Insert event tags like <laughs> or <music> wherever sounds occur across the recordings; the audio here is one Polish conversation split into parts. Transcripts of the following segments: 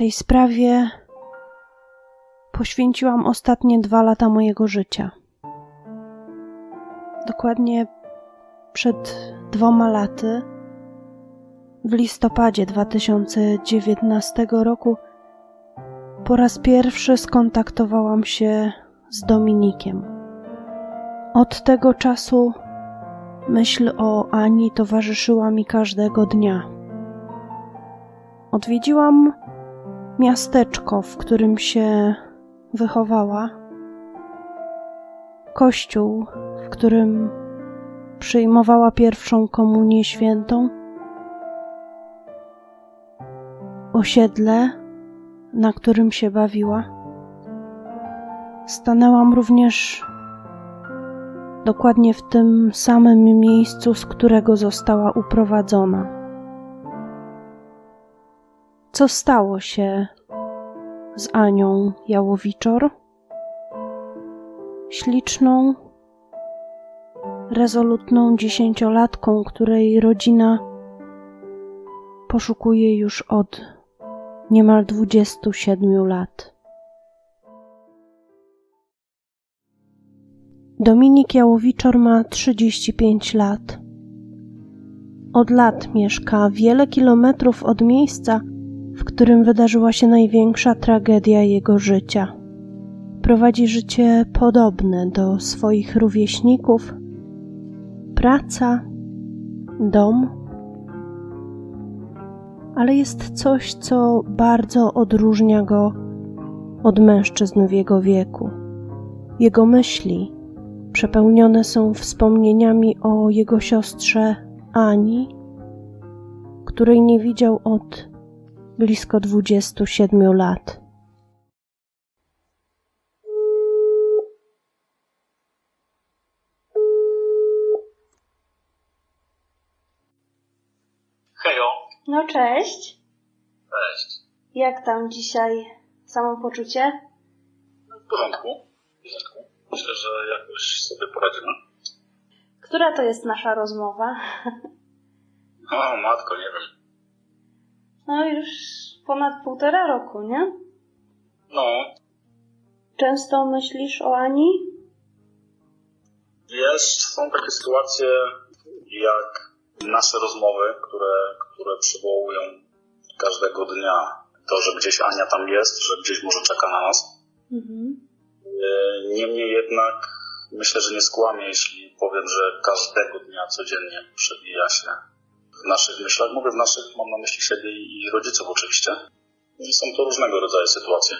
tej sprawie poświęciłam ostatnie dwa lata mojego życia. Dokładnie przed dwoma laty, w listopadzie 2019 roku, po raz pierwszy skontaktowałam się z Dominikiem. Od tego czasu myśl o Ani towarzyszyła mi każdego dnia. Odwiedziłam miasteczko, w którym się wychowała, kościół, w którym przyjmowała pierwszą komunię świętą, osiedle, na którym się bawiła. Stanęłam również dokładnie w tym samym miejscu, z którego została uprowadzona. Co stało się z Anią Jałowiczor? Śliczną, rezolutną dziesięciolatką, której rodzina poszukuje już od niemal 27 lat. Dominik Jałowiczor ma 35 lat. Od lat mieszka wiele kilometrów od miejsca, w którym wydarzyła się największa tragedia jego życia. Prowadzi życie podobne do swoich rówieśników. Praca, dom, ale jest coś, co bardzo odróżnia go od mężczyzn w jego wieku. Jego myśli przepełnione są wspomnieniami o jego siostrze Ani, której nie widział od blisko 27 lat. Hejo. No cześć. Cześć. Jak tam dzisiaj samopoczucie? W porządku. W porządku. Myślę, że jakoś sobie poradzimy. Która to jest nasza rozmowa? <laughs> O, matko, nie wiem. No już ponad półtora roku, nie? No, Często myślisz o Ani? wiesz, są takie sytuacje jak nasze rozmowy, które, które przywołują każdego dnia to, że gdzieś Ania tam jest, że gdzieś może czeka na nas. Mhm. E, Niemniej jednak myślę, że nie skłamię, jeśli powiem, że każdego dnia codziennie przebija się w naszych myślach. Mówię w naszych, mam na myśli siebie i rodziców oczywiście. Są to różnego rodzaju sytuacje.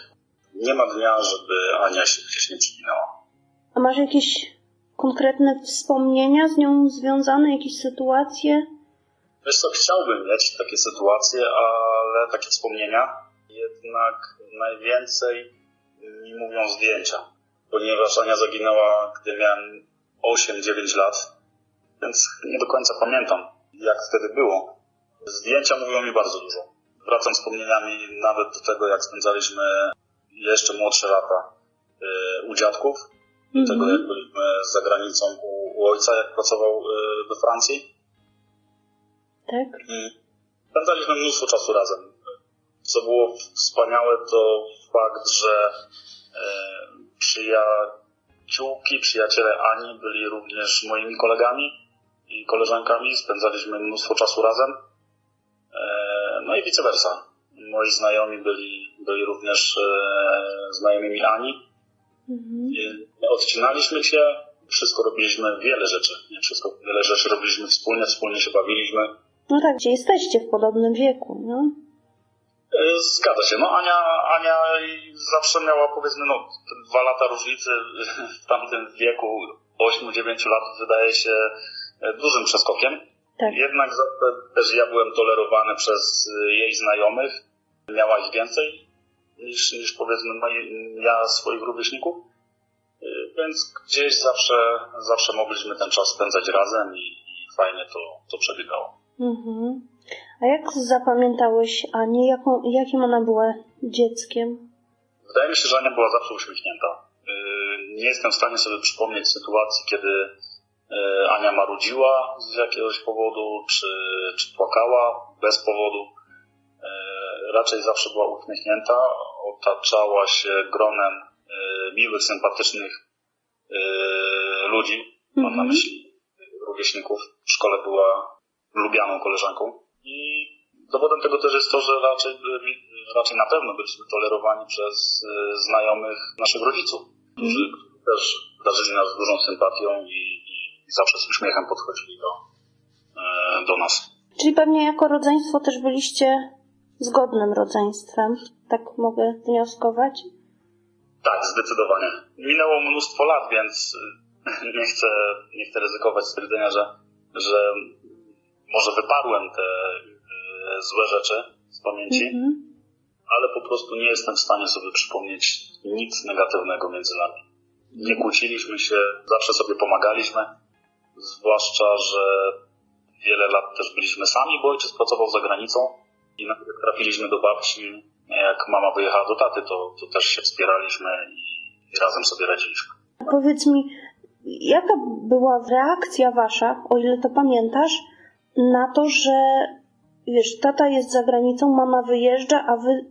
Nie ma dnia, żeby Ania się gdzieś nie przyginęła. A masz jakieś konkretne wspomnienia z nią związane, jakieś sytuacje? Wiesz co, chciałbym mieć takie sytuacje, ale takie wspomnienia. Jednak najwięcej mi mówią zdjęcia, ponieważ Ania zaginęła, gdy miałem 8-9 lat, więc nie do końca pamiętam, jak wtedy było. Zdjęcia mówią mi bardzo dużo. Wracam wspomnieniami nawet do tego, jak spędzaliśmy jeszcze młodsze lata y, u dziadków, do tego, jak byliśmy za granicą u, u ojca, jak pracował y, we Francji. Tak? Spędzaliśmy mnóstwo czasu razem. Co było wspaniałe, to fakt, że e, przyjaciółki, przyjaciele Ani byli również moimi kolegami i koleżankami. Spędzaliśmy mnóstwo czasu razem. E, no i vice versa. Moi znajomi byli, byli również e, znajomymi Ani. Mhm. Odcinaliśmy się, wszystko robiliśmy, wiele rzeczy. Nie wszystko, wiele rzeczy robiliśmy wspólnie, wspólnie się bawiliśmy. No tak, gdzie jesteście w podobnym wieku, no? E, Zgadza się. No Ania, Ania zawsze miała powiedzmy no, dwa lata różnicy w tamtym wieku 8-9 lat wydaje się dużym przeskokiem. Tak. Jednak też ja byłem tolerowany przez e, jej znajomych. Miała ich więcej niż, niż powiedzmy ja swoich rówieśników. E, Więc gdzieś zawsze, zawsze mogliśmy ten czas spędzać razem i, i fajnie to, to przebiegało. Mhm. A jak zapamiętałeś Anię? Jaką, jakim ona była dzieckiem? Wydaje mi się, że Ania była zawsze uśmiechnięta. Nie jestem w stanie sobie przypomnieć sytuacji, kiedy Ania marudziła z jakiegoś powodu, czy, czy płakała bez powodu. raczej zawsze była uśmiechnięta, otaczała się gronem e, miłych, sympatycznych e, ludzi, mam na Mhm. myśli rówieśników. W szkole była lubianą koleżanką i dowodem tego też jest to, że raczej, byli, raczej na pewno byliśmy tolerowani przez e, znajomych naszych rodziców, którzy też darzyli nas dużą sympatią i, i, zawsze z uśmiechem podchodzili do, e, do nas. Czyli pewnie jako rodzeństwo też byliście zgodnym rodzeństwem, tak mogę wnioskować? Tak, zdecydowanie. Minęło mnóstwo lat, więc y, nie chcę, nie chcę ryzykować stwierdzenia, że, że może wyparłem te y, złe rzeczy z pamięci, Mhm. ale po prostu nie jestem w stanie sobie przypomnieć nic negatywnego między nami. Nie kłóciliśmy się, zawsze sobie pomagaliśmy, zwłaszcza, że wiele lat też byliśmy sami, bo ojciec pracował za granicą i nawet jak trafiliśmy do babci, jak mama wyjechała do taty, to, to też się wspieraliśmy i, razem sobie radziliśmy. Powiedz mi, jaka była reakcja wasza, o ile to pamiętasz, na to, że wiesz, tata jest za granicą, mama wyjeżdża, a wy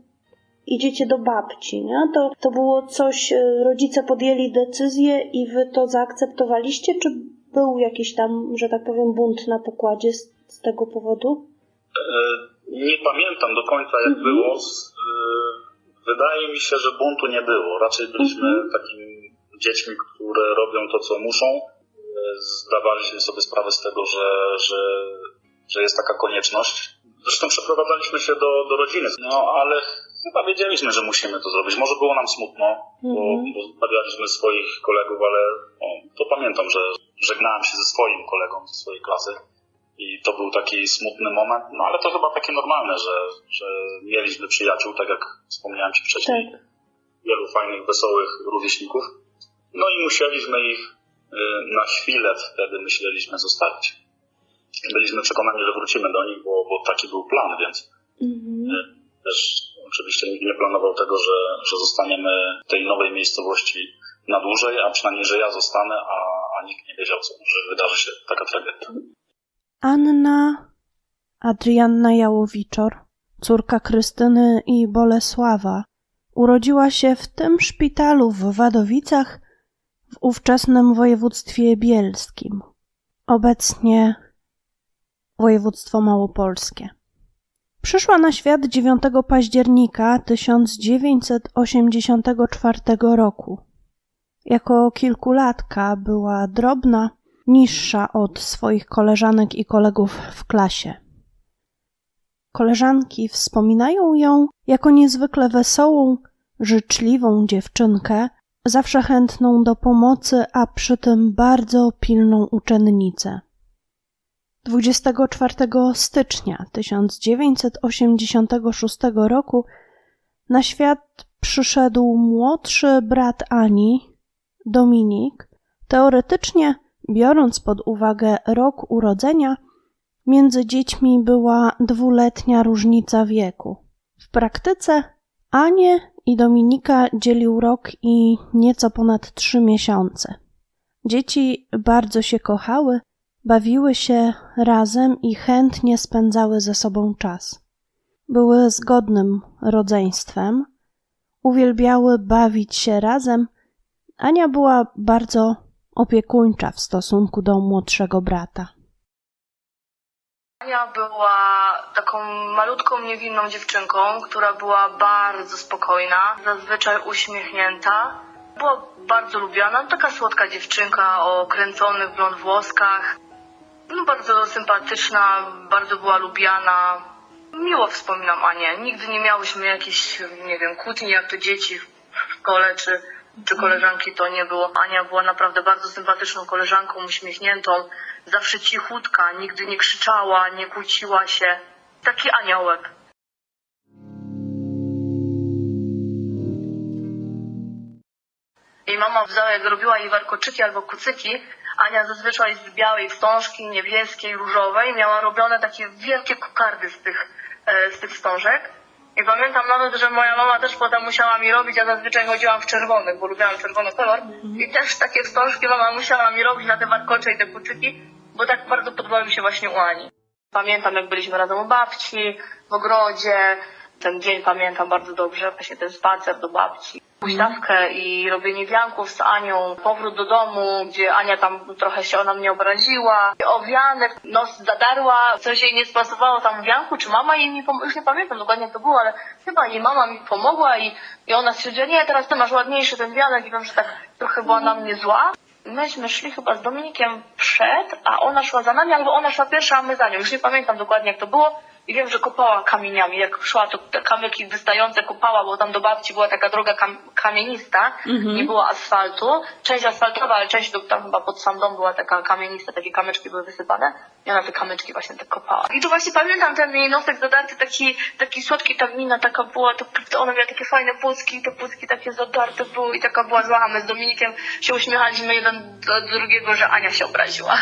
idziecie do babci, nie? To, to było coś, e, rodzice podjęli decyzję i wy to zaakceptowaliście, czy był jakiś tam, że tak powiem, bunt na pokładzie z, z tego powodu? E, Nie pamiętam do końca jak Mhm. było. E, Wydaje mi się, że buntu nie było. Raczej byliśmy Mhm. takimi dziećmi, które robią to, co muszą. E, Zdawaliśmy sobie sprawę z tego, że, że, że jest taka konieczność. Zresztą przeprowadzaliśmy się do, do rodziny, no ale chyba wiedzieliśmy, że musimy to zrobić. Może było nam smutno, bo, bo zostawialiśmy swoich kolegów, ale o, to pamiętam, że żegnałem się ze swoim kolegą ze swojej klasy. I to był taki smutny moment, no ale to chyba takie normalne, że, że mieliśmy przyjaciół, tak jak wspomniałem Ci wcześniej, Tak. wielu fajnych, wesołych rówieśników. No i musieliśmy ich y, na chwilę wtedy myśleliśmy zostawić. Byliśmy przekonani, że wrócimy do nich, bo, bo taki był plan, więc Mhm. też oczywiście nikt nie planował tego, że, że zostaniemy w tej nowej miejscowości na dłużej, a przynajmniej, że ja zostanę, a, a nikt nie wiedział, co, że wydarzy się taka tragedia. Anna Adrianna Jałowiczor, córka Krystyny i Bolesława, urodziła się w tym szpitalu w Wadowicach w ówczesnym województwie bielskim, obecnie województwo małopolskie. Przyszła na świat 9 października 1984 roku. Jako kilkulatka była drobna, niższa od swoich koleżanek i kolegów w klasie. Koleżanki wspominają ją jako niezwykle wesołą, życzliwą dziewczynkę, zawsze chętną do pomocy, a przy tym bardzo pilną uczennicę. 24 stycznia 1986 roku na świat przyszedł młodszy brat Ani, Dominik, teoretycznie biorąc pod uwagę rok urodzenia, między dziećmi była dwuletnia różnica wieku. W praktyce Anię i Dominika dzielił rok i nieco ponad trzy miesiące. Dzieci bardzo się kochały, bawiły się razem i chętnie spędzały ze sobą czas. Były zgodnym rodzeństwem, uwielbiały bawić się razem. Ania była bardzo opiekuńcza w stosunku do młodszego brata. Ania była taką malutką, niewinną dziewczynką, która była bardzo spokojna, zazwyczaj uśmiechnięta. Była bardzo lubiana, taka słodka dziewczynka o kręconych blond włoskach. No, bardzo sympatyczna, bardzo była lubiana. Miło wspominam Anię. Nigdy nie miałyśmy jakichś, nie wiem, kłótni jak to dzieci w szkole czy, czy koleżanki to nie było. Ania była naprawdę bardzo sympatyczną koleżanką, uśmiechniętą, zawsze cichutka, nigdy nie krzyczała, nie kłóciła się. Taki aniołek. Jej mama wzięła, jak robiła jej warkoczyki albo kucyki, Ania zazwyczaj z białej wstążki, niebieskiej, różowej miała robione takie wielkie kokardy z tych, e, z tych wstążek. I pamiętam nawet, że moja mama też potem musiała mi robić, ja zazwyczaj chodziłam w czerwonych, bo lubiłam czerwony kolor. I też takie wstążki mama musiała mi robić na te warkocze i te kucyki, bo tak bardzo podobały mi się właśnie u Ani. Pamiętam, jak byliśmy razem u babci, w ogrodzie, Ten dzień pamiętam bardzo dobrze, właśnie ten spacer do babci, huśtawkę i robienie wianków z Anią, powrót do domu, gdzie Ania tam trochę się ona mnie obraziła, owianek, nos zadarła, coś jej nie spasowało tam w wianku, czy mama jej mi pomogła, już nie pamiętam dokładnie jak to było, ale chyba jej mama mi pomogła i, i ona stwierdziła, nie, teraz ty masz ładniejszy ten wianek i wiem, że tak trochę była na mnie zła. Myśmy szli chyba z Dominikiem przed, a ona szła za nami, albo ona szła pierwsza, a my za nią. Już nie pamiętam dokładnie jak to było. I wiem, że kopała kamieniami. Jak szła, to te kamyki wystające kopała, bo tam do babci była taka droga kam kamienista, nie było asfaltu. Część asfaltowa, ale część do, tam chyba pod sam dom była taka kamienista, takie kamyczki były wysypane. I ona te kamyczki właśnie tak kopała. I tu właśnie pamiętam ten jej nosek zadarty, taki, taki słodki, ta mina taka była, to, to ona miała takie fajne płucki, te płucki takie zadarte były i taka była zła. My z Dominikiem się uśmiechaliśmy jeden do drugiego, że Ania się obraziła.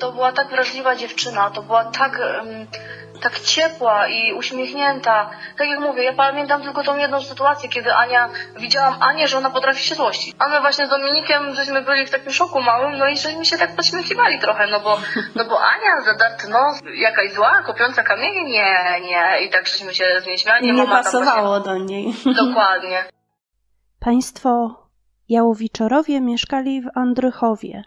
To była tak wrażliwa dziewczyna, to była tak, em, tak ciepła i uśmiechnięta. Tak jak mówię, ja pamiętam tylko tą jedną sytuację, kiedy Ania, widziałam Anię, że ona potrafi się złościć. A my właśnie z Dominikiem, żeśmy byli w takim szoku małym, no i żeśmy się tak podśmiechiwali trochę, no bo, no bo Ania, zadarty nos, jakaś zła, kopiąca kamienie, nie, nie. I tak żeśmy się z niej śmiali. Nie Mama pasowało do niej. Właśnie, <laughs> dokładnie. Państwo Jałowiczorowie mieszkali w Andrychowie,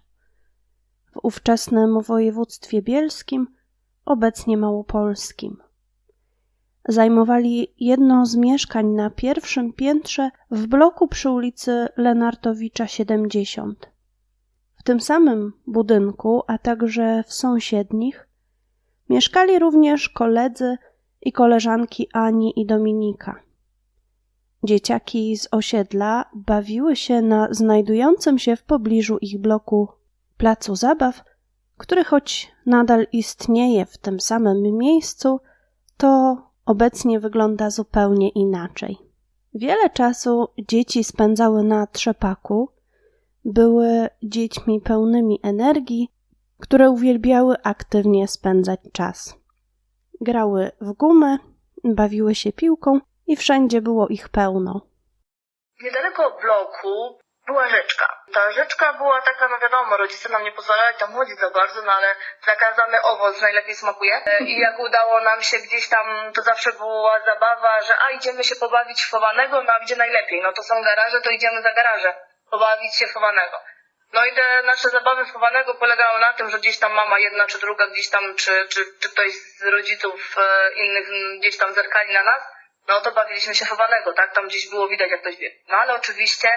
w ówczesnym województwie bielskim, obecnie małopolskim. Zajmowali jedno z mieszkań na pierwszym piętrze w bloku przy ulicy Lenartowicza 70. W tym samym budynku, a także w sąsiednich, mieszkali również koledzy i koleżanki Ani i Dominika. Dzieciaki z osiedla bawiły się na znajdującym się w pobliżu ich bloku placu zabaw, który choć nadal istnieje w tym samym miejscu, to obecnie wygląda zupełnie inaczej. Wiele czasu dzieci spędzały na trzepaku, były dziećmi pełnymi energii, które uwielbiały aktywnie spędzać czas. Grały w gumę, bawiły się piłką i wszędzie było ich pełno. Niedaleko bloku była rzeczka. Ta rzeczka była taka, no wiadomo, rodzice nam nie pozwalali tam chodzić za bardzo, no ale zakazany owoc najlepiej smakuje. E, I jak udało nam się gdzieś tam, to zawsze była zabawa, że a idziemy się pobawić w chowanego, no a gdzie najlepiej? No to są garaże, to idziemy za garaże, pobawić się chowanego. No i te nasze zabawy chowanego polegały na tym, że gdzieś tam mama jedna czy druga gdzieś tam, czy, czy, czy ktoś z rodziców e, innych gdzieś tam zerkali na nas, no to bawiliśmy się chowanego, tak? Tam gdzieś było widać, jak ktoś biegł. No ale oczywiście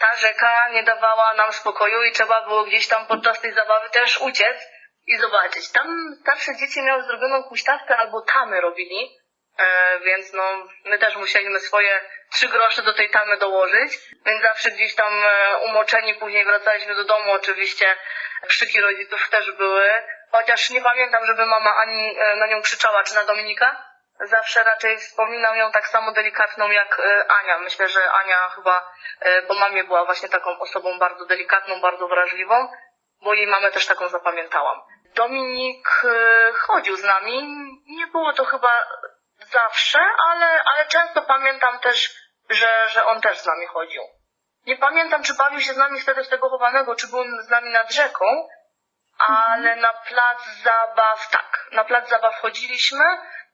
ta rzeka nie dawała nam spokoju i trzeba było gdzieś tam podczas tej zabawy też uciec i zobaczyć. Tam starsze dzieci miały zrobioną huśtawkę albo tamy robili, e, więc no my też musieliśmy swoje trzy grosze do tej tamy dołożyć, więc zawsze gdzieś tam e, umoczeni później wracaliśmy do domu oczywiście. Krzyki rodziców też były, chociaż nie pamiętam, żeby mama ani e, na nią krzyczała, czy na Dominika. Zawsze raczej wspominam ją tak samo delikatną jak e, Ania. Myślę, że Ania chyba e, po mamie była właśnie taką osobą bardzo delikatną, bardzo wrażliwą, bo jej mamę też taką zapamiętałam. Dominik e, chodził z nami. Nie było to chyba zawsze, ale, ale często pamiętam też, że, że on też z nami chodził. Nie pamiętam, czy bawił się z nami wtedy w tego chowanego, czy był z nami nad rzeką, ale na plac zabaw, tak, na plac zabaw chodziliśmy.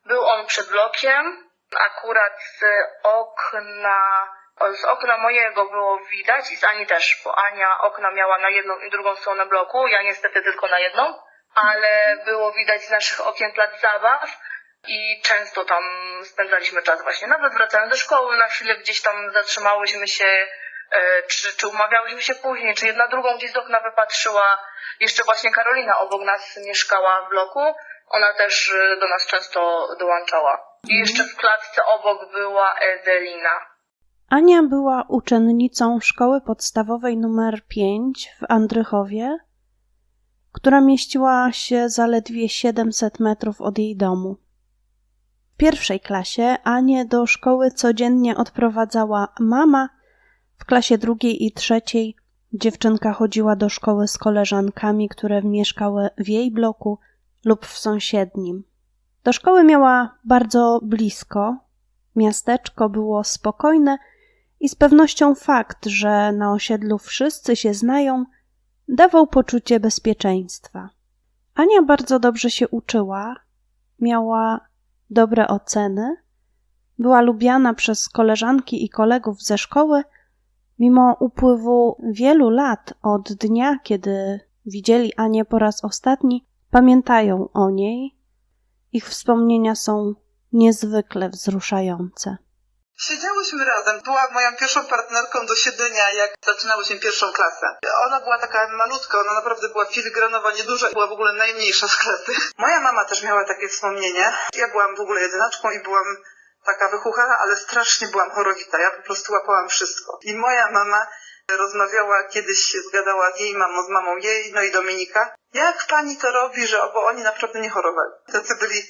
Był on przed blokiem. Akurat z okna, z okna mojego było widać i z Ani też, bo Ania okna miała na jedną i drugą stronę bloku, ja niestety tylko na jedną, ale było widać z naszych okien plac zabaw i często tam spędzaliśmy czas właśnie. Nawet wracając do szkoły, na chwilę gdzieś tam zatrzymałyśmy się, e, czy, czy umawiałyśmy się później, czy jedna drugą gdzieś z okna wypatrzyła. Jeszcze właśnie Karolina obok nas mieszkała w bloku. Ona też e, do nas często dołączała. I jeszcze w klatce obok była Ewelina. Ania była uczennicą szkoły podstawowej nr 5 w Andrychowie, która mieściła się zaledwie 700 metrów od jej domu. W pierwszej klasie Anię do szkoły codziennie odprowadzała mama, w klasie drugiej i trzeciej dziewczynka chodziła do szkoły z koleżankami, które mieszkały w jej bloku lub w sąsiednim. Do szkoły miała bardzo blisko, miasteczko było spokojne i z pewnością fakt, że na osiedlu wszyscy się znają, dawał poczucie bezpieczeństwa. Ania bardzo dobrze się uczyła, miała dobre oceny była lubiana przez koleżanki i kolegów ze szkoły, mimo upływu wielu lat od dnia, kiedy widzieli Anię po raz ostatni, pamiętają o niej. Ich wspomnienia są niezwykle wzruszające. Siedziałyśmy razem. Była moją pierwszą partnerką do siedzenia, jak zaczynałyśmy pierwszą klasę. Ona była taka malutka, ona naprawdę była filigranowa, nieduża, była w ogóle najmniejsza z klasy. Moja mama też miała takie wspomnienie. Ja byłam w ogóle jedynaczką i byłam taka wychuchana, ale strasznie byłam chorowita. Ja po prostu łapałam wszystko. I moja mama rozmawiała, kiedyś się zgadała jej mamą, z mamą jej, no i Dominika. Jak pani to robi, że bo oni naprawdę nie chorowali. Tacy byli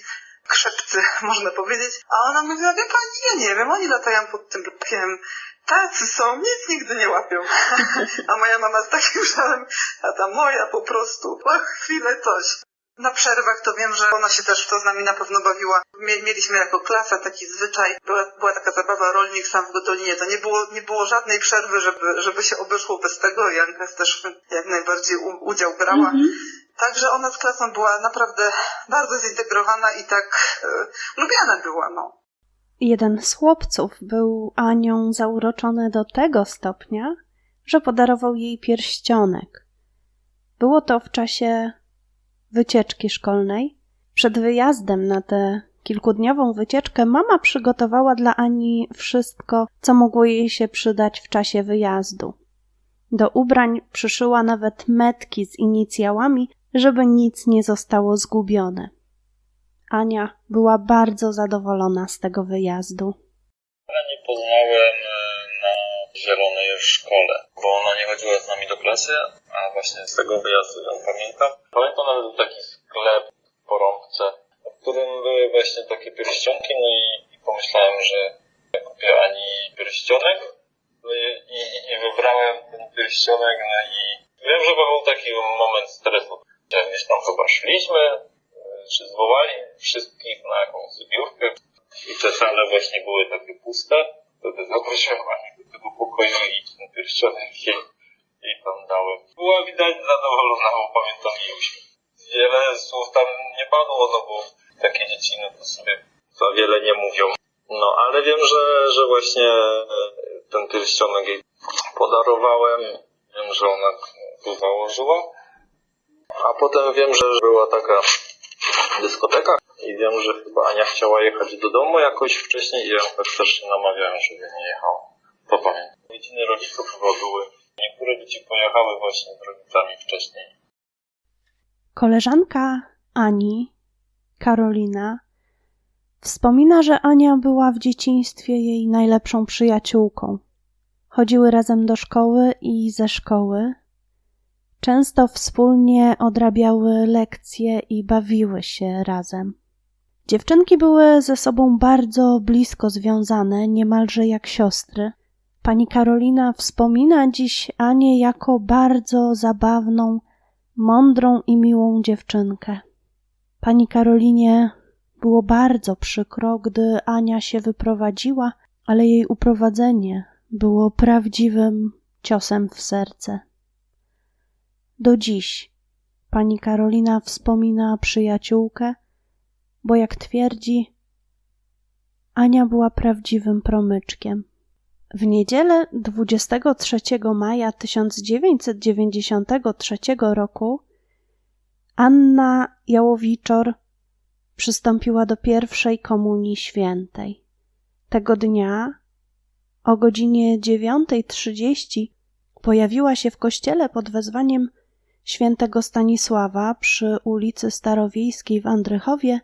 krzepcy, <laughs> można powiedzieć. A ona mówiła, wie pani, ja nie wiem, oni latają pod tym blokiem. Tacy są, nic nigdy nie łapią. <laughs> A moja mama z takim żalem, a ta moja po prostu, po chwilę coś. Na przerwach to wiem, że ona się też w to z nami na pewno bawiła. Mie- Mieliśmy jako klasa taki zwyczaj, była, była taka zabawa rolnik sam w Gotolinie. To nie było, nie było żadnej przerwy, żeby, żeby się obeszło bez tego. Janka też jak najbardziej u, udział brała. Także ona z klasą była naprawdę bardzo zintegrowana i tak e, lubiana była, no. Jeden z chłopców był Anią zauroczony do tego stopnia, że podarował jej pierścionek. Było to w czasie wycieczki szkolnej. Przed wyjazdem na tę kilkudniową wycieczkę mama przygotowała dla Ani wszystko, co mogło jej się przydać w czasie wyjazdu. Do ubrań przyszyła nawet metki z inicjałami, żeby nic nie zostało zgubione. Ania była bardzo zadowolona z tego wyjazdu. nie poznałem e, na zielonej szkole, bo ona nie chodziła z nami do klasy, a właśnie z tego wyjazdu ją pamiętam. Pamiętam nawet taki sklep w Porąbce, w którym były właśnie takie pierścionki, no i, i pomyślałem, że kupię Ani pierścionek no i, i, i wybrałem ten pierścionek, no i wiem, że był taki moment stresu. że Gdzieś tam chyba szliśmy, e, czy zwołali wszystkich na jakąś zbiórkę i te sale właśnie były takie puste. Wtedy zaprosiłem Anię do tego pokoju i ten pierścionek jej, jej tam dałem. Była widać zadowolona, bo pamiętam jej uśmiech. Wiele słów tam nie padło, no bo takie dzieci to sobie za wiele nie mówią. No ale wiem, że, że właśnie e, ten pierścionek jej podarowałem. Wiem, że ona go założyła. A potem wiem, że była taka dyskoteka i wiem, że chyba Ania chciała jechać do domu jakoś wcześniej i ja też się namawiałem, żeby nie jechała. To pamiętam. Rodziny rodziców chyba były. Niektóre dzieci pojechały właśnie z rodzicami wcześniej. Koleżanka Ani, Karolina, wspomina, że Ania była w dzieciństwie jej najlepszą przyjaciółką. Chodziły razem do szkoły i ze szkoły. Często wspólnie odrabiały lekcje i bawiły się razem. Dziewczynki były ze sobą bardzo blisko związane, niemalże jak siostry. Pani Karolina wspomina dziś Anię jako bardzo zabawną, mądrą i miłą dziewczynkę. Pani Karolinie było bardzo przykro, gdy Ania się wyprowadziła, ale jej uprowadzenie było prawdziwym ciosem w serce. Do dziś pani Karolina wspomina przyjaciółkę, bo jak twierdzi, Ania była prawdziwym promyczkiem. W niedzielę 23 maja 1993 roku Anna Jałowiczor przystąpiła do pierwszej komunii świętej. Tego dnia o godzinie 9.30 pojawiła się w kościele pod wezwaniem świętego Stanisława przy ulicy Starowiejskiej w Andrychowie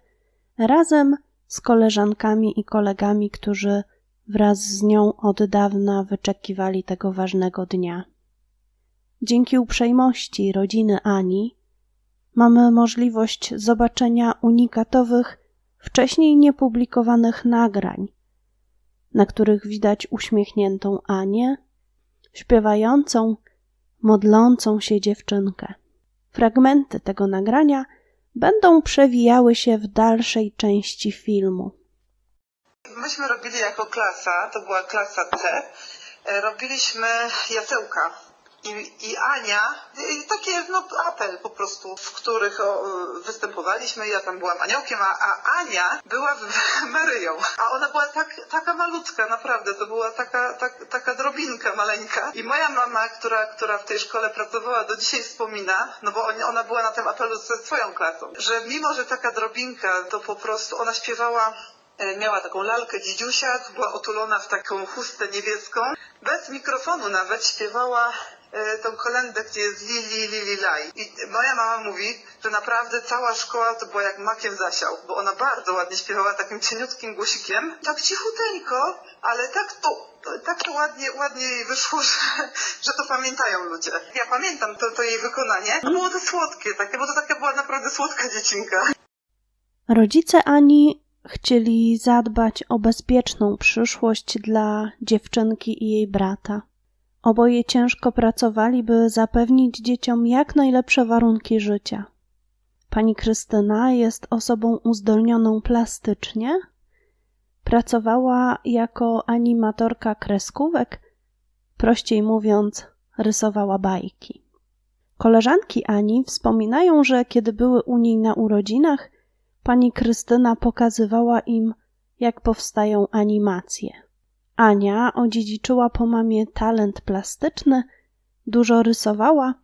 razem z koleżankami i kolegami, którzy wraz z nią od dawna wyczekiwali tego ważnego dnia. Dzięki uprzejmości rodziny Ani mamy możliwość zobaczenia unikatowych, wcześniej niepublikowanych nagrań, na których widać uśmiechniętą Anię, śpiewającą, modlącą się dziewczynkę. Fragmenty tego nagrania będą przewijały się w dalszej części filmu. Myśmy robili jako klasa, to była klasa C, e, robiliśmy jasełka. i, i Ania, i takie no, apel po prostu, w których o, występowaliśmy. Ja tam byłam aniołkiem, a, a Ania była <laughs> Maryją. A ona była tak, taka malutka, naprawdę. To była taka, tak, taka drobinka maleńka. I moja mama, która, która w tej szkole pracowała, do dzisiaj wspomina, no bo ona była na tym apelu ze swoją klasą, że mimo, że taka drobinka, to po prostu ona śpiewała miała taką lalkę dzidziusia, była otulona w taką chustę niebieską. Bez mikrofonu nawet śpiewała e, tą kolendę, gdzie jest Lili, Lili, Laj. I moja mama mówi, że naprawdę cała szkoła to była jak makiem zasiał, bo ona bardzo ładnie śpiewała takim cieniutkim głosikiem. Tak cichuteńko, ale tak to tak to ładnie, ładnie jej wyszło, że, że to pamiętają ludzie. Ja pamiętam to, to jej wykonanie. To było to słodkie takie, bo to taka była naprawdę słodka dziecinka. Rodzice Ani chcieli zadbać o bezpieczną przyszłość dla dziewczynki i jej brata. Oboje ciężko pracowali, by zapewnić dzieciom jak najlepsze warunki życia. Pani Krystyna jest osobą uzdolnioną plastycznie. Pracowała jako animatorka kreskówek, prościej mówiąc, rysowała bajki. Koleżanki Ani wspominają, że kiedy były u niej na urodzinach, Pani Krystyna pokazywała im, jak powstają animacje. Ania odziedziczyła po mamie talent plastyczny, dużo rysowała,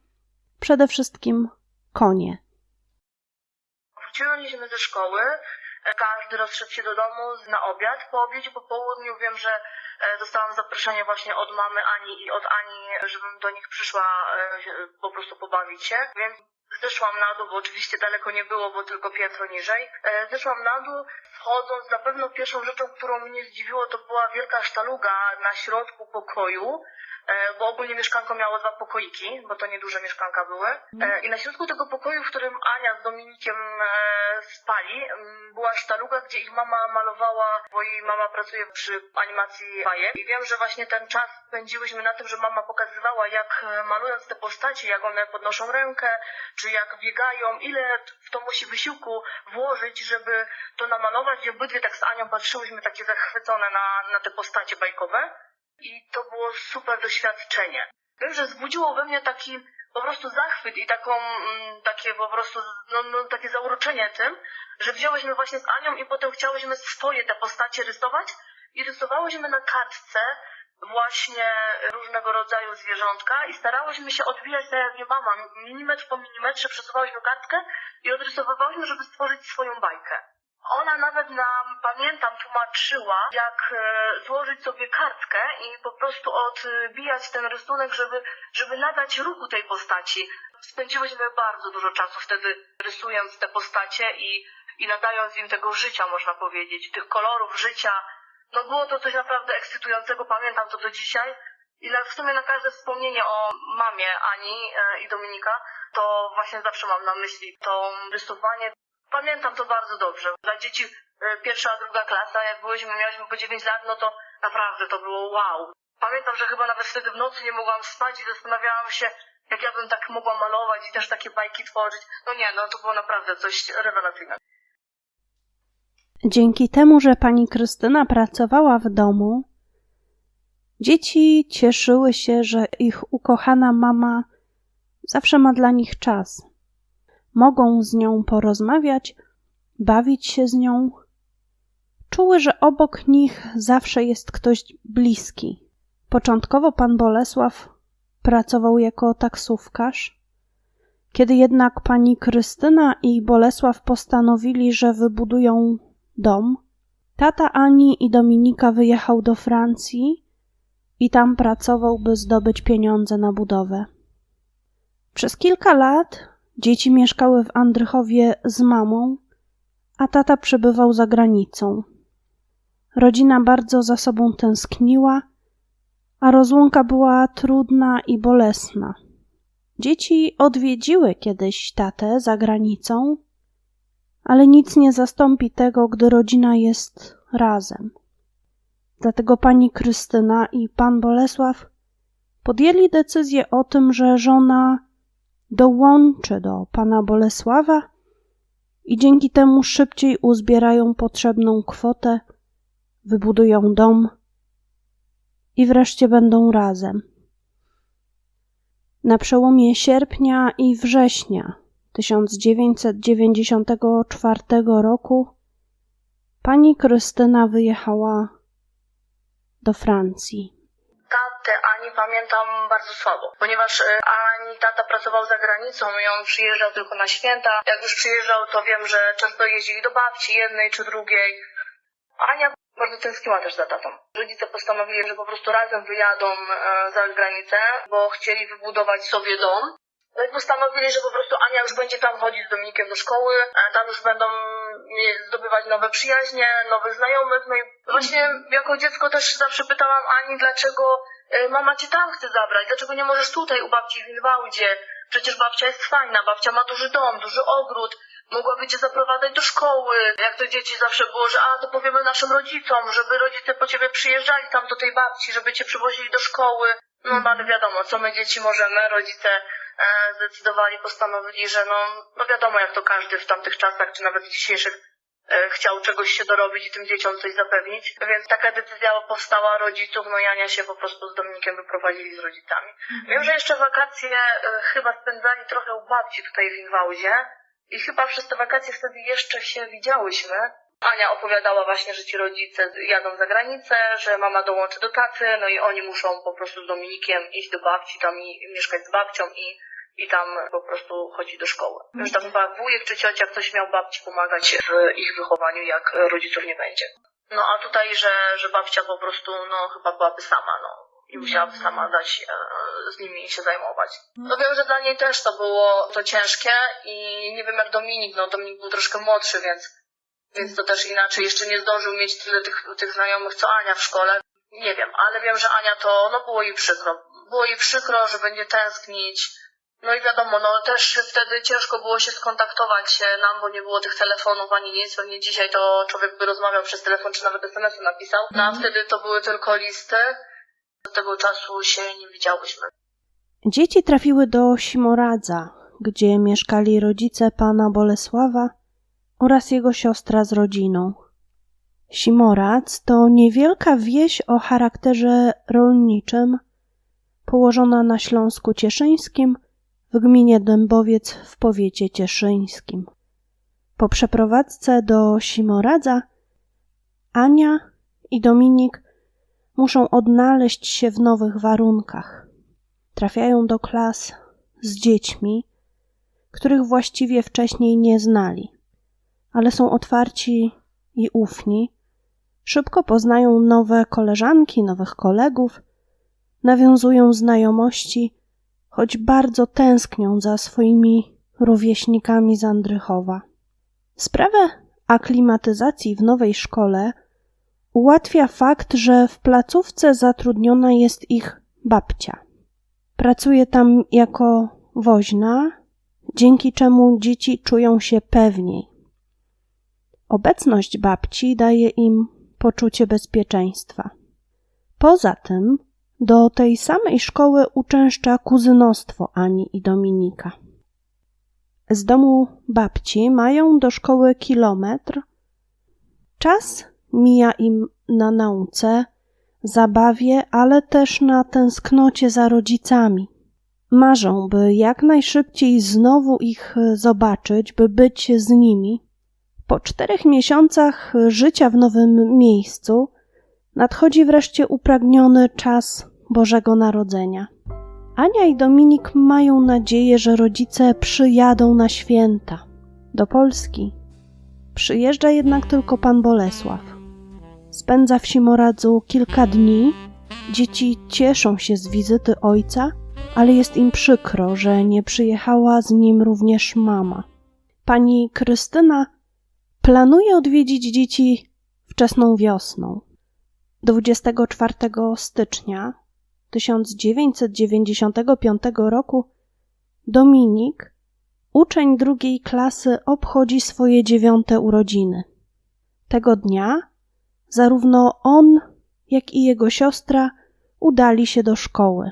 przede wszystkim konie. Wróciliśmy ze szkoły, każdy rozszedł się do domu na obiad. Po obiedzie, po południu wiem, że e, dostałam zaproszenie właśnie od mamy Ani i od Ani, żebym do nich przyszła e, po prostu pobawić się, więc Zeszłam na dół, bo oczywiście daleko nie było, bo tylko piętro niżej. E, zeszłam na dół, wchodząc, na pewno pierwszą rzeczą, którą mnie zdziwiło, to była wielka sztaluga na środku pokoju, e, bo ogólnie mieszkanko miało dwa pokoiki, bo to nieduże mieszkanka były. E, mhm. I na środku tego pokoju, w którym Ania z Dominikiem spali, była sztaluga, gdzie ich mama malowała, bo jej mama pracuje przy animacji bajek. I wiem, że właśnie ten czas spędziłyśmy na tym, że mama pokazywała, jak malując te postacie, jak one podnoszą rękę, czy jak biegają, ile w to musi wysiłku włożyć, żeby to namalować. I obydwie tak z Anią patrzyłyśmy takie zachwycone na, na te postacie bajkowe. I to było super doświadczenie. Wiem, że zbudziło we mnie taki po prostu zachwyt i taką, mm, takie po prostu, no, no, takie zauroczenie tym, że wzięłyśmy właśnie z Anią i potem chciałyśmy swoje te postacie rysować i rysowałyśmy na kartce właśnie różnego rodzaju zwierzątka i starałyśmy się odwijać tak jak nie mama, milimetr po milimetrze przesuwałyśmy kartkę i odrysowywałyśmy, żeby stworzyć swoją bajkę. Ona nawet nam, pamiętam, tłumaczyła, jak e, złożyć sobie kartkę i po prostu odbijać ten rysunek, żeby, żeby nadać ruchu tej postaci. Spędziłyśmy bardzo dużo czasu wtedy rysując te postacie i, i nadając im tego życia, można powiedzieć, tych kolorów życia, no było to coś naprawdę ekscytującego, pamiętam to do dzisiaj. I na, w sumie na każde wspomnienie o mamie Ani e, i Dominika, to właśnie zawsze mam na myśli to rysowanie. Pamiętam to bardzo dobrze. Dla dzieci e, pierwsza, druga klasa, jak byliśmy, mieliśmy po 9 lat, no to naprawdę to było wow. Pamiętam, że chyba nawet wtedy w nocy nie mogłam spać i zastanawiałam się, jak ja bym tak mogła malować i też takie bajki tworzyć. No nie, no to było naprawdę coś rewelacyjnego. Dzięki temu, że pani Krystyna pracowała w domu, dzieci cieszyły się, że ich ukochana mama zawsze ma dla nich czas. Mogą z nią porozmawiać, bawić się z nią. Czuły, że obok nich zawsze jest ktoś bliski. Początkowo pan Bolesław pracował jako taksówkarz. Kiedy jednak pani Krystyna i Bolesław postanowili, że wybudują dom, tata Ani i Dominika wyjechał do Francji i tam pracował, by zdobyć pieniądze na budowę. Przez kilka lat dzieci mieszkały w Andrychowie z mamą, a tata przebywał za granicą. Rodzina bardzo za sobą tęskniła, a rozłąka była trudna i bolesna. Dzieci odwiedziły kiedyś tatę za granicą, ale nic nie zastąpi tego, gdy rodzina jest razem. Dlatego pani Krystyna i pan Bolesław podjęli decyzję o tym, że żona dołączy do pana Bolesława i dzięki temu szybciej uzbierają potrzebną kwotę, wybudują dom i wreszcie będą razem. Na przełomie sierpnia i września 1994 roku pani Krystyna wyjechała do Francji. Tatę Ani pamiętam bardzo słabo, ponieważ e, Ani tata pracował za granicą i on przyjeżdżał tylko na święta. Jak już przyjeżdżał, to wiem, że często jeździli do babci jednej czy drugiej. Ania bardzo tęskniła też za tatą. Rodzice postanowili, że po prostu razem wyjadą e, za granicę, bo chcieli wybudować sobie dom. No i postanowili, że po prostu Ania już będzie tam chodzić z Dominikiem do szkoły, tam już będą zdobywać nowe przyjaźnie, nowych znajomych. No i właśnie jako dziecko też zawsze pytałam Ani, dlaczego e, mama cię tam chce zabrać, dlaczego nie możesz tutaj u babci w Inwałdzie? Przecież babcia jest fajna, babcia ma duży dom, duży ogród, mogłaby cię zaprowadzać do szkoły. Jak to dzieci zawsze było, że a to powiemy naszym rodzicom, żeby rodzice po ciebie przyjeżdżali tam do tej babci, żeby cię przywozili do szkoły. No, no ale wiadomo, co my dzieci możemy, rodzice zdecydowali, postanowili, że no, no wiadomo jak to każdy w tamtych czasach, czy nawet dzisiejszych e, chciał czegoś się dorobić i tym dzieciom coś zapewnić. Więc taka decyzja powstała rodziców, no i Ania się po prostu z Dominikiem wyprowadzili z rodzicami. Wiem, że jeszcze wakacje e, chyba spędzali trochę u babci tutaj w Inwałdzie i chyba przez te wakacje wtedy jeszcze się widziałyśmy. Ania opowiadała właśnie, że ci rodzice jadą za granicę, że mama dołączy do taty, no i oni muszą po prostu z Dominikiem iść do babci tam i mieszkać z babcią i, i tam po prostu chodzić do szkoły. Że tam chyba wujek czy ciocia ktoś miał babci pomagać w ich wychowaniu, jak rodziców nie będzie. No a tutaj, że, że babcia po prostu, no chyba byłaby sama, no. I musiałaby sama dać e, z nimi się zajmować. No wiem, że dla niej też to było to ciężkie i nie wiem jak Dominik, no Dominik był troszkę młodszy, więc więc to też inaczej. Jeszcze nie zdążył mieć tyle tych, tych znajomych, co Ania w szkole. Nie wiem, ale wiem, że Ania to, no było jej przykro. Było jej przykro, że będzie tęsknić. No i wiadomo, no też wtedy ciężko było się skontaktować e, nam, bo nie było tych telefonów ani nic. Pewnie dzisiaj to człowiek by rozmawiał przez telefon, czy nawet SMS-y napisał. No a wtedy to były tylko listy. Do tego czasu się nie widziałyśmy. Dzieci trafiły do Simoradza, gdzie mieszkali rodzice pana Bolesława oraz jego siostra z rodziną. Simoradz to niewielka wieś o charakterze rolniczym, położona na Śląsku Cieszyńskim w gminie Dębowiec w powiecie cieszyńskim. Po przeprowadzce do Simoradza Ania i Dominik muszą odnaleźć się w nowych warunkach. Trafiają do klas z dziećmi, których właściwie wcześniej nie znali, ale są otwarci i ufni. Szybko poznają nowe koleżanki, nowych kolegów, nawiązują znajomości, choć bardzo tęsknią za swoimi rówieśnikami z Andrychowa. Sprawę aklimatyzacji w nowej szkole ułatwia fakt, że w placówce zatrudniona jest ich babcia. Pracuje tam jako woźna, dzięki czemu dzieci czują się pewniej. Obecność babci daje im poczucie bezpieczeństwa. Poza tym do tej samej szkoły uczęszcza kuzynostwo Ani i Dominika. Z domu babci mają do szkoły kilometr. Czas mija im na nauce, zabawie, ale też na tęsknocie za rodzicami. Marzą, by jak najszybciej znowu ich zobaczyć, by być z nimi. Po czterech miesiącach życia w nowym miejscu nadchodzi wreszcie upragniony czas Bożego Narodzenia. Ania i Dominik mają nadzieję, że rodzice przyjadą na święta. Do Polski przyjeżdża jednak tylko pan Bolesław. Spędza w Simoradzu kilka dni. Dzieci cieszą się z wizyty ojca, ale jest im przykro, że nie przyjechała z nim również mama. Pani Krystyna planuje odwiedzić dzieci wczesną wiosną. 24 stycznia 1995 roku Dominik, uczeń drugiej klasy, obchodzi swoje dziewiąte urodziny. Tego dnia zarówno on, jak i jego siostra udali się do szkoły.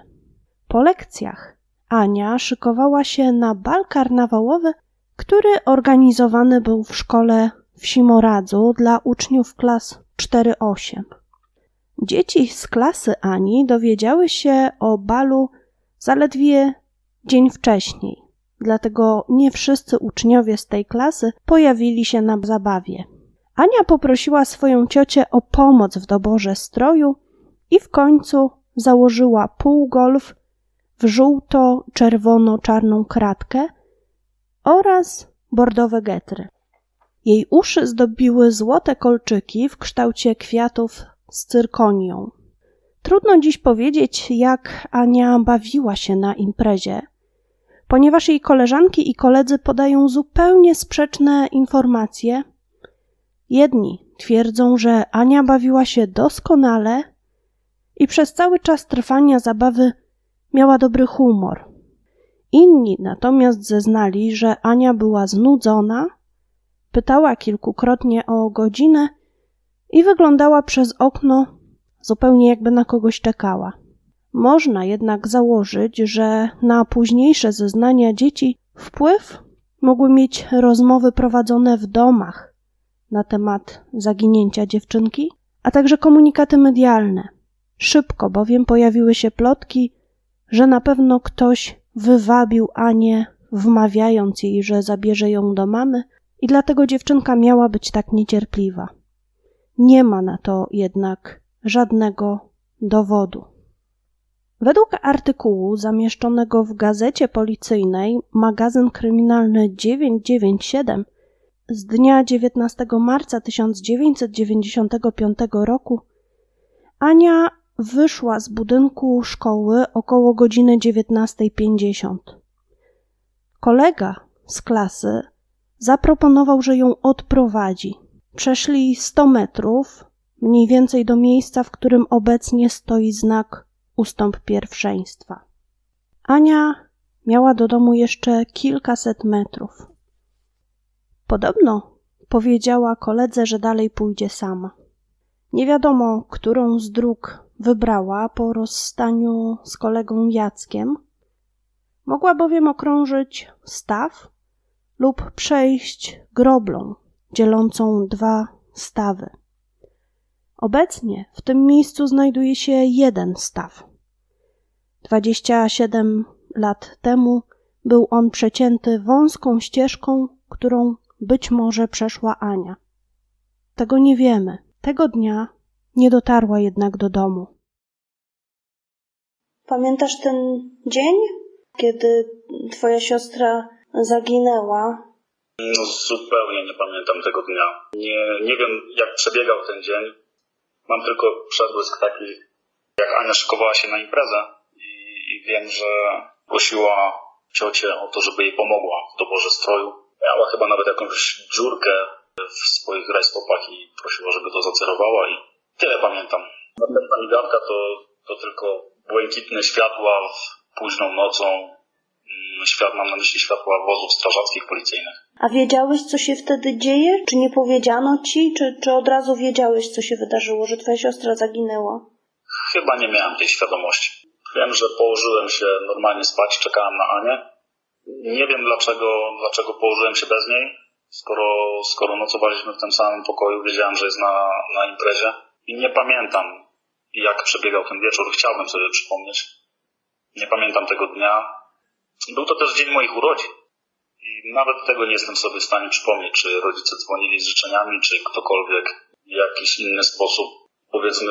Po lekcjach Ania szykowała się na bal karnawałowy, który organizowany był w szkole w Simoradzu dla uczniów klas 4-8. Dzieci z klasy Ani dowiedziały się o balu zaledwie dzień wcześniej, dlatego nie wszyscy uczniowie z tej klasy pojawili się na zabawie. Ania poprosiła swoją ciocię o pomoc w doborze stroju i w końcu założyła półgolf w żółto-czerwono-czarną kratkę oraz bordowe getry. Jej uszy zdobiły złote kolczyki w kształcie kwiatów z cyrkonią. Trudno dziś powiedzieć, jak Ania bawiła się na imprezie, ponieważ jej koleżanki i koledzy podają zupełnie sprzeczne informacje. Jedni twierdzą, że Ania bawiła się doskonale i przez cały czas trwania zabawy miała dobry humor. Inni natomiast zeznali, że Ania była znudzona, pytała kilkukrotnie o godzinę i wyglądała przez okno zupełnie jakby na kogoś czekała. Można jednak założyć, że na późniejsze zeznania dzieci wpływ mogły mieć rozmowy prowadzone w domach na temat zaginięcia dziewczynki, a także komunikaty medialne. Szybko bowiem pojawiły się plotki, że na pewno ktoś wywabił Anię, wmawiając jej, że zabierze ją do mamy, i dlatego dziewczynka miała być tak niecierpliwa. Nie ma na to jednak żadnego dowodu. Według artykułu zamieszczonego w gazecie policyjnej magazyn kryminalny 997 z dnia 19 marca 1995 roku Ania wyszła z budynku szkoły około godziny 19.50. Kolega z klasy zaproponował, że ją odprowadzi. Przeszli 100 metrów, mniej więcej do miejsca, w którym obecnie stoi znak ustąp pierwszeństwa. Ania miała do domu jeszcze kilkaset metrów. Podobno powiedziała koledze, że dalej pójdzie sama. Nie wiadomo, którą z dróg wybrała po rozstaniu z kolegą Jackiem. Mogła bowiem okrążyć staw lub przejść groblą dzielącą dwa stawy. Obecnie w tym miejscu znajduje się jeden staw. 27 lat temu był on przecięty wąską ścieżką, którą być może przeszła Ania. Tego nie wiemy. Tego dnia nie dotarła jednak do domu. Pamiętasz ten dzień, kiedy twoja siostra zaginęła? No zupełnie nie pamiętam tego dnia. Nie, nie wiem jak przebiegał ten dzień. Mam tylko przebłysk taki, jak Ania szykowała się na imprezę i, i wiem, że prosiła ciocię o to, żeby jej pomogła w doborze stroju. Miała chyba nawet jakąś dziurkę w swoich rajstopach i prosiła, żeby to zacerowała i tyle pamiętam. Następna migawka to, to tylko błękitne światła w późną nocą. Mm, Świat, mam na myśli światła wozów strażackich policyjnych. A wiedziałeś, co się wtedy dzieje? Czy nie powiedziano ci, czy, czy od razu wiedziałeś, co się wydarzyło, że twoja siostra zaginęła? Chyba nie miałem tej świadomości. Wiem, że położyłem się normalnie spać, czekałem na Anię. Nie wiem dlaczego, dlaczego położyłem się bez niej, skoro, skoro nocowaliśmy w tym samym pokoju, wiedziałem, że jest na, na imprezie. I nie pamiętam, jak przebiegał ten wieczór. Chciałbym sobie przypomnieć. Nie pamiętam tego dnia. Był to też dzień moich urodzin. I nawet tego nie jestem sobie w stanie przypomnieć, czy rodzice dzwonili z życzeniami, czy ktokolwiek w jakiś inny sposób, powiedzmy,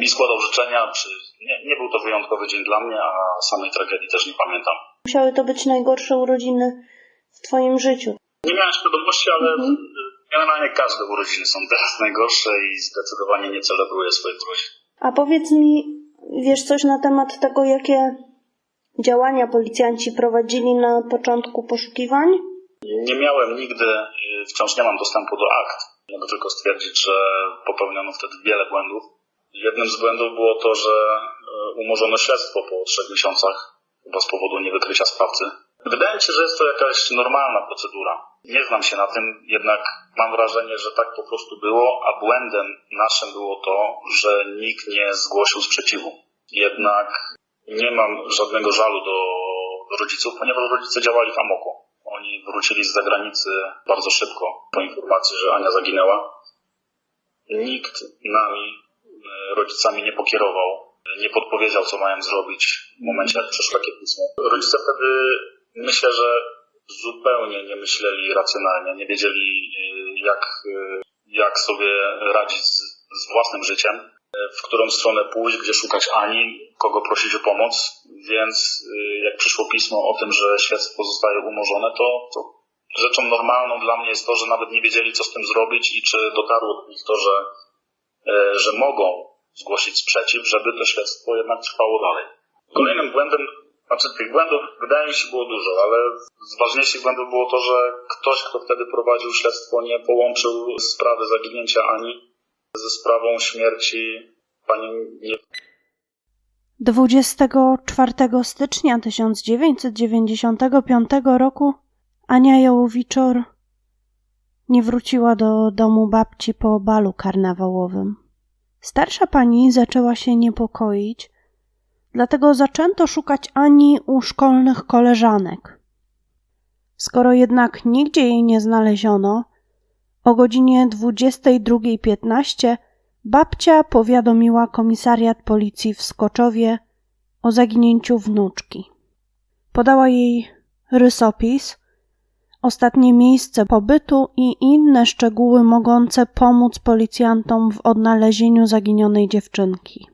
mi składał życzenia, czy nie, nie był to wyjątkowy dzień dla mnie, a samej tragedii też nie pamiętam. Musiały to być najgorsze urodziny w twoim życiu. Nie miałem świadomości, ale Mhm. generalnie każde urodziny są teraz najgorsze i zdecydowanie nie celebruję swoich urodzin. A powiedz mi, wiesz coś na temat tego, jakie działania policjanci prowadzili na początku poszukiwań? Nie miałem nigdy, y, wciąż nie mam dostępu do akt. Mogę tylko stwierdzić, że popełniono wtedy wiele błędów. Jednym z błędów było to, że y, umorzono śledztwo po trzech miesiącach, chyba z powodu niewykrycia sprawcy. Wydaje mi się, że jest to jakaś normalna procedura. Nie znam się na tym, jednak mam wrażenie, że tak po prostu było, a błędem naszym było to, że nikt nie zgłosił sprzeciwu. Jednak nie mam żadnego żalu do rodziców, ponieważ rodzice działali w amoku. Oni wrócili z zagranicy bardzo szybko po informacji, że Ania zaginęła. Nikt nami, e, rodzicami, nie pokierował. nie podpowiedział, co mają zrobić w momencie, jak przyszło takie pismo. Rodzice wtedy myślę, że zupełnie nie myśleli racjonalnie, nie wiedzieli y, jak, y, jak sobie radzić z, z własnym życiem, w którą stronę pójść, gdzie szukać Ani, kogo prosić o pomoc, więc jak przyszło pismo o tym, że śledztwo zostaje umorzone, to, to rzeczą normalną dla mnie jest to, że nawet nie wiedzieli, co z tym zrobić i czy dotarło do nich to, że, że mogą zgłosić sprzeciw, żeby to śledztwo jednak trwało dalej. Kolejnym błędem znaczy tych błędów wydaje mi się było dużo, ale z ważniejszych błędów było to, że ktoś, kto wtedy prowadził śledztwo, nie połączył sprawy zaginięcia Ani ze sprawą śmierci pani nie... 24 stycznia 1995 roku Ania Jołowiczor nie wróciła do domu babci po balu karnawałowym. Starsza pani zaczęła się niepokoić, dlatego zaczęto szukać Ani u szkolnych koleżanek. Skoro jednak nigdzie jej nie znaleziono, o godzinie 22.15 babcia powiadomiła komisariat policji w Skoczowie o zaginięciu wnuczki. Podała jej rysopis, ostatnie miejsce pobytu i inne szczegóły mogące pomóc policjantom w odnalezieniu zaginionej dziewczynki.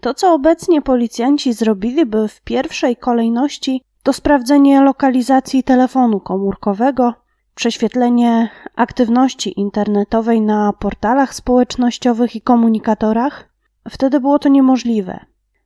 To, co obecnie policjanci zrobiliby w pierwszej kolejności, to sprawdzenie lokalizacji telefonu komórkowego, prześwietlenie aktywności internetowej na portalach społecznościowych i komunikatorach. Wtedy było to niemożliwe.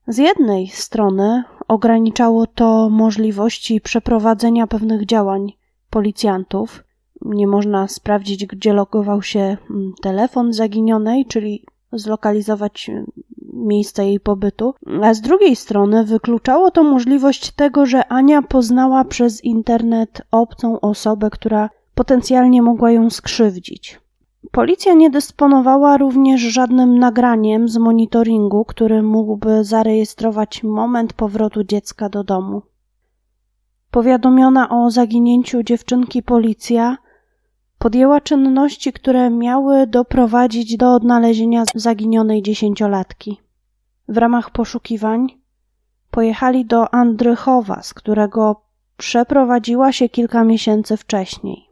Z jednej strony ograniczało to możliwości przeprowadzenia pewnych działań policjantów. Nie można sprawdzić, gdzie logował się mm, telefon zaginionej, czyli zlokalizować mm, miejsce jej pobytu, a z drugiej strony wykluczało to możliwość tego, że Ania poznała przez internet obcą osobę, która potencjalnie mogła ją skrzywdzić. Policja nie dysponowała również żadnym nagraniem z monitoringu, który mógłby zarejestrować moment powrotu dziecka do domu. Powiadomiona o zaginięciu dziewczynki policja podjęła czynności, które miały doprowadzić do odnalezienia zaginionej dziesięciolatki. W ramach poszukiwań pojechali do Andrychowa, z którego przeprowadziła się kilka miesięcy wcześniej.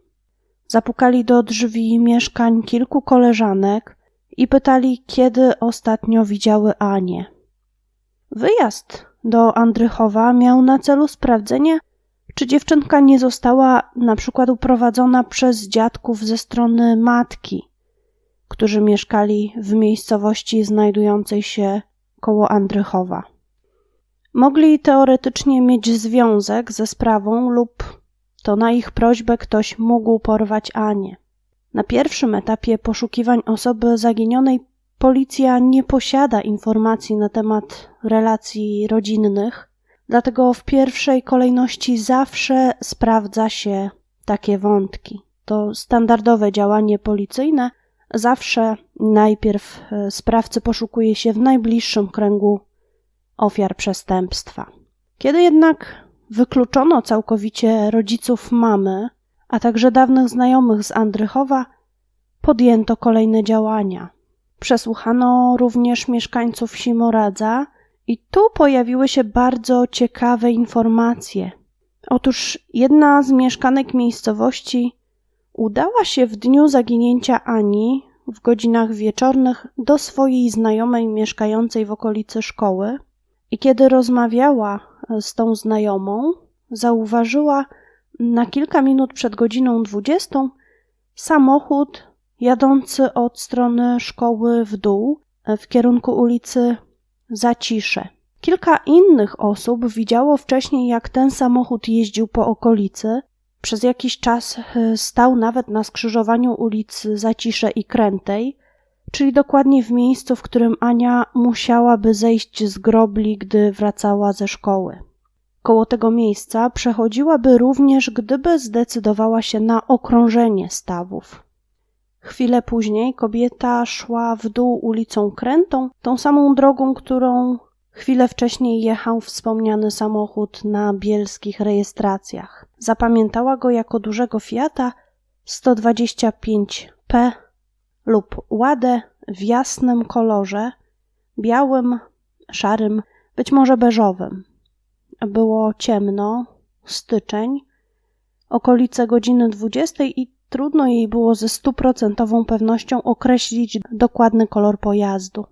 Zapukali do drzwi mieszkań kilku koleżanek i pytali, kiedy ostatnio widziały Anię. Wyjazd do Andrychowa miał na celu sprawdzenie, czy dziewczynka nie została na przykład uprowadzona przez dziadków ze strony matki, którzy mieszkali w miejscowości znajdującej się koło Andrychowa? Mogli teoretycznie mieć związek ze sprawą lub to na ich prośbę ktoś mógł porwać Anię. Na pierwszym etapie poszukiwań osoby zaginionej policja nie posiada informacji na temat relacji rodzinnych, Dlatego w pierwszej kolejności zawsze sprawdza się takie wątki. To standardowe działanie policyjne. Zawsze najpierw e, sprawcy poszukuje się w najbliższym kręgu ofiar przestępstwa. Kiedy jednak wykluczono całkowicie rodziców mamy, a także dawnych znajomych z Andrychowa, podjęto kolejne działania. Przesłuchano również mieszkańców Simoradza i tu pojawiły się bardzo ciekawe informacje. Otóż jedna z mieszkanek miejscowości udała się w dniu zaginięcia Ani w godzinach wieczornych do swojej znajomej mieszkającej w okolicy szkoły i kiedy rozmawiała z tą znajomą, zauważyła na kilka minut przed godziną dwudziestą samochód jadący od strony szkoły w dół w kierunku ulicy zacisze. Kilka innych osób widziało wcześniej, jak ten samochód jeździł po okolicy. Przez jakiś czas e, stał nawet na skrzyżowaniu ulic Zacisze i Krętej, czyli dokładnie w miejscu, w którym Ania musiałaby zejść z grobli, gdy wracała ze szkoły. Koło tego miejsca przechodziłaby również, gdyby zdecydowała się na okrążenie stawów. Chwilę później kobieta szła w dół ulicą Krętą, tą samą drogą, którą chwilę wcześniej jechał wspomniany samochód na bielskich rejestracjach. Zapamiętała go jako dużego Fiata 125P lub Ładę w jasnym kolorze, białym szarym, być może beżowym. Było ciemno, styczeń, okolice godziny 20 i trudno jej było ze stuprocentową pewnością określić dokładny kolor pojazdu.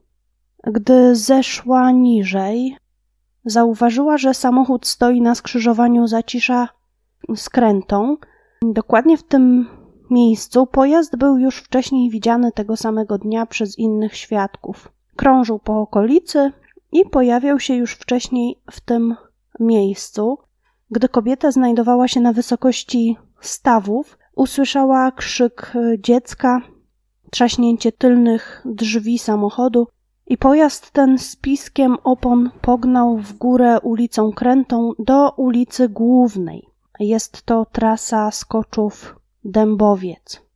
Gdy zeszła niżej, zauważyła, że samochód stoi na skrzyżowaniu Zacisza z Krętą. Dokładnie w tym miejscu pojazd był już wcześniej widziany tego samego dnia przez innych świadków. Krążył po okolicy i pojawiał się już wcześniej w tym miejscu. Gdy kobieta znajdowała się na wysokości stawów, usłyszała krzyk dziecka, trzaśnięcie tylnych drzwi samochodu i pojazd ten z piskiem opon pognał w górę ulicą Krętą do ulicy Głównej. Jest to trasa skoczów Dębowiec.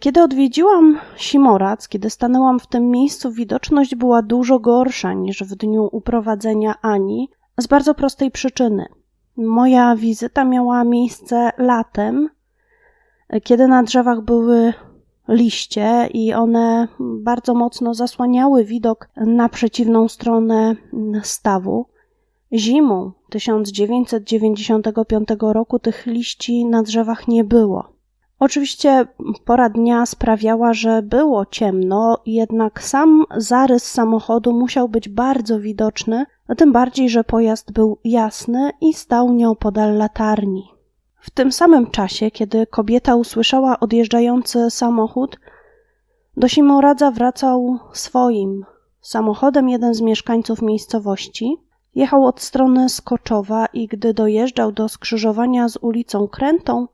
Kiedy odwiedziłam Simorac, kiedy stanęłam w tym miejscu, widoczność była dużo gorsza niż w dniu uprowadzenia Ani, z bardzo prostej przyczyny. Moja wizyta miała miejsce latem, kiedy na drzewach były liście i one bardzo mocno zasłaniały widok na przeciwną stronę stawu. Zimą 1995 roku tych liści na drzewach nie było. Oczywiście pora dnia sprawiała, że było ciemno, jednak sam zarys samochodu musiał być bardzo widoczny, tym bardziej, że pojazd był jasny i stał nieopodal latarni. W tym samym czasie, kiedy kobieta usłyszała odjeżdżający samochód, do Simoradza wracał swoim samochodem jeden z mieszkańców miejscowości. Jechał od strony Skoczowa i gdy dojeżdżał do skrzyżowania z ulicą Krętą,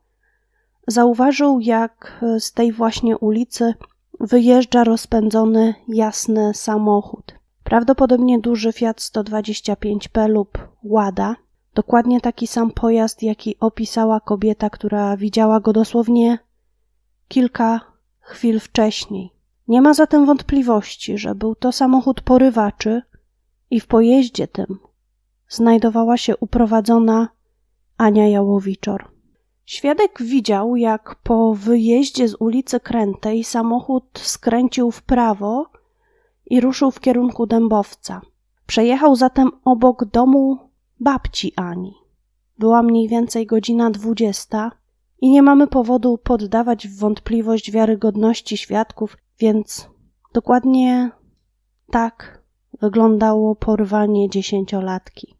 zauważył, jak z tej właśnie ulicy wyjeżdża rozpędzony jasny samochód. Prawdopodobnie duży Fiat 125P lub Łada. Dokładnie taki sam pojazd, jaki opisała kobieta, która widziała go dosłownie kilka chwil wcześniej. Nie ma zatem wątpliwości, że był to samochód porywaczy i w pojeździe tym znajdowała się uprowadzona Ania Jałowiczor. Świadek widział, jak po wyjeździe z ulicy Krętej samochód skręcił w prawo i ruszył w kierunku Dębowca. Przejechał zatem obok domu babci Ani. Była mniej więcej godzina dwudziesta i nie mamy powodu poddawać w wątpliwość wiarygodności świadków, więc dokładnie tak wyglądało porwanie dziesięciolatki.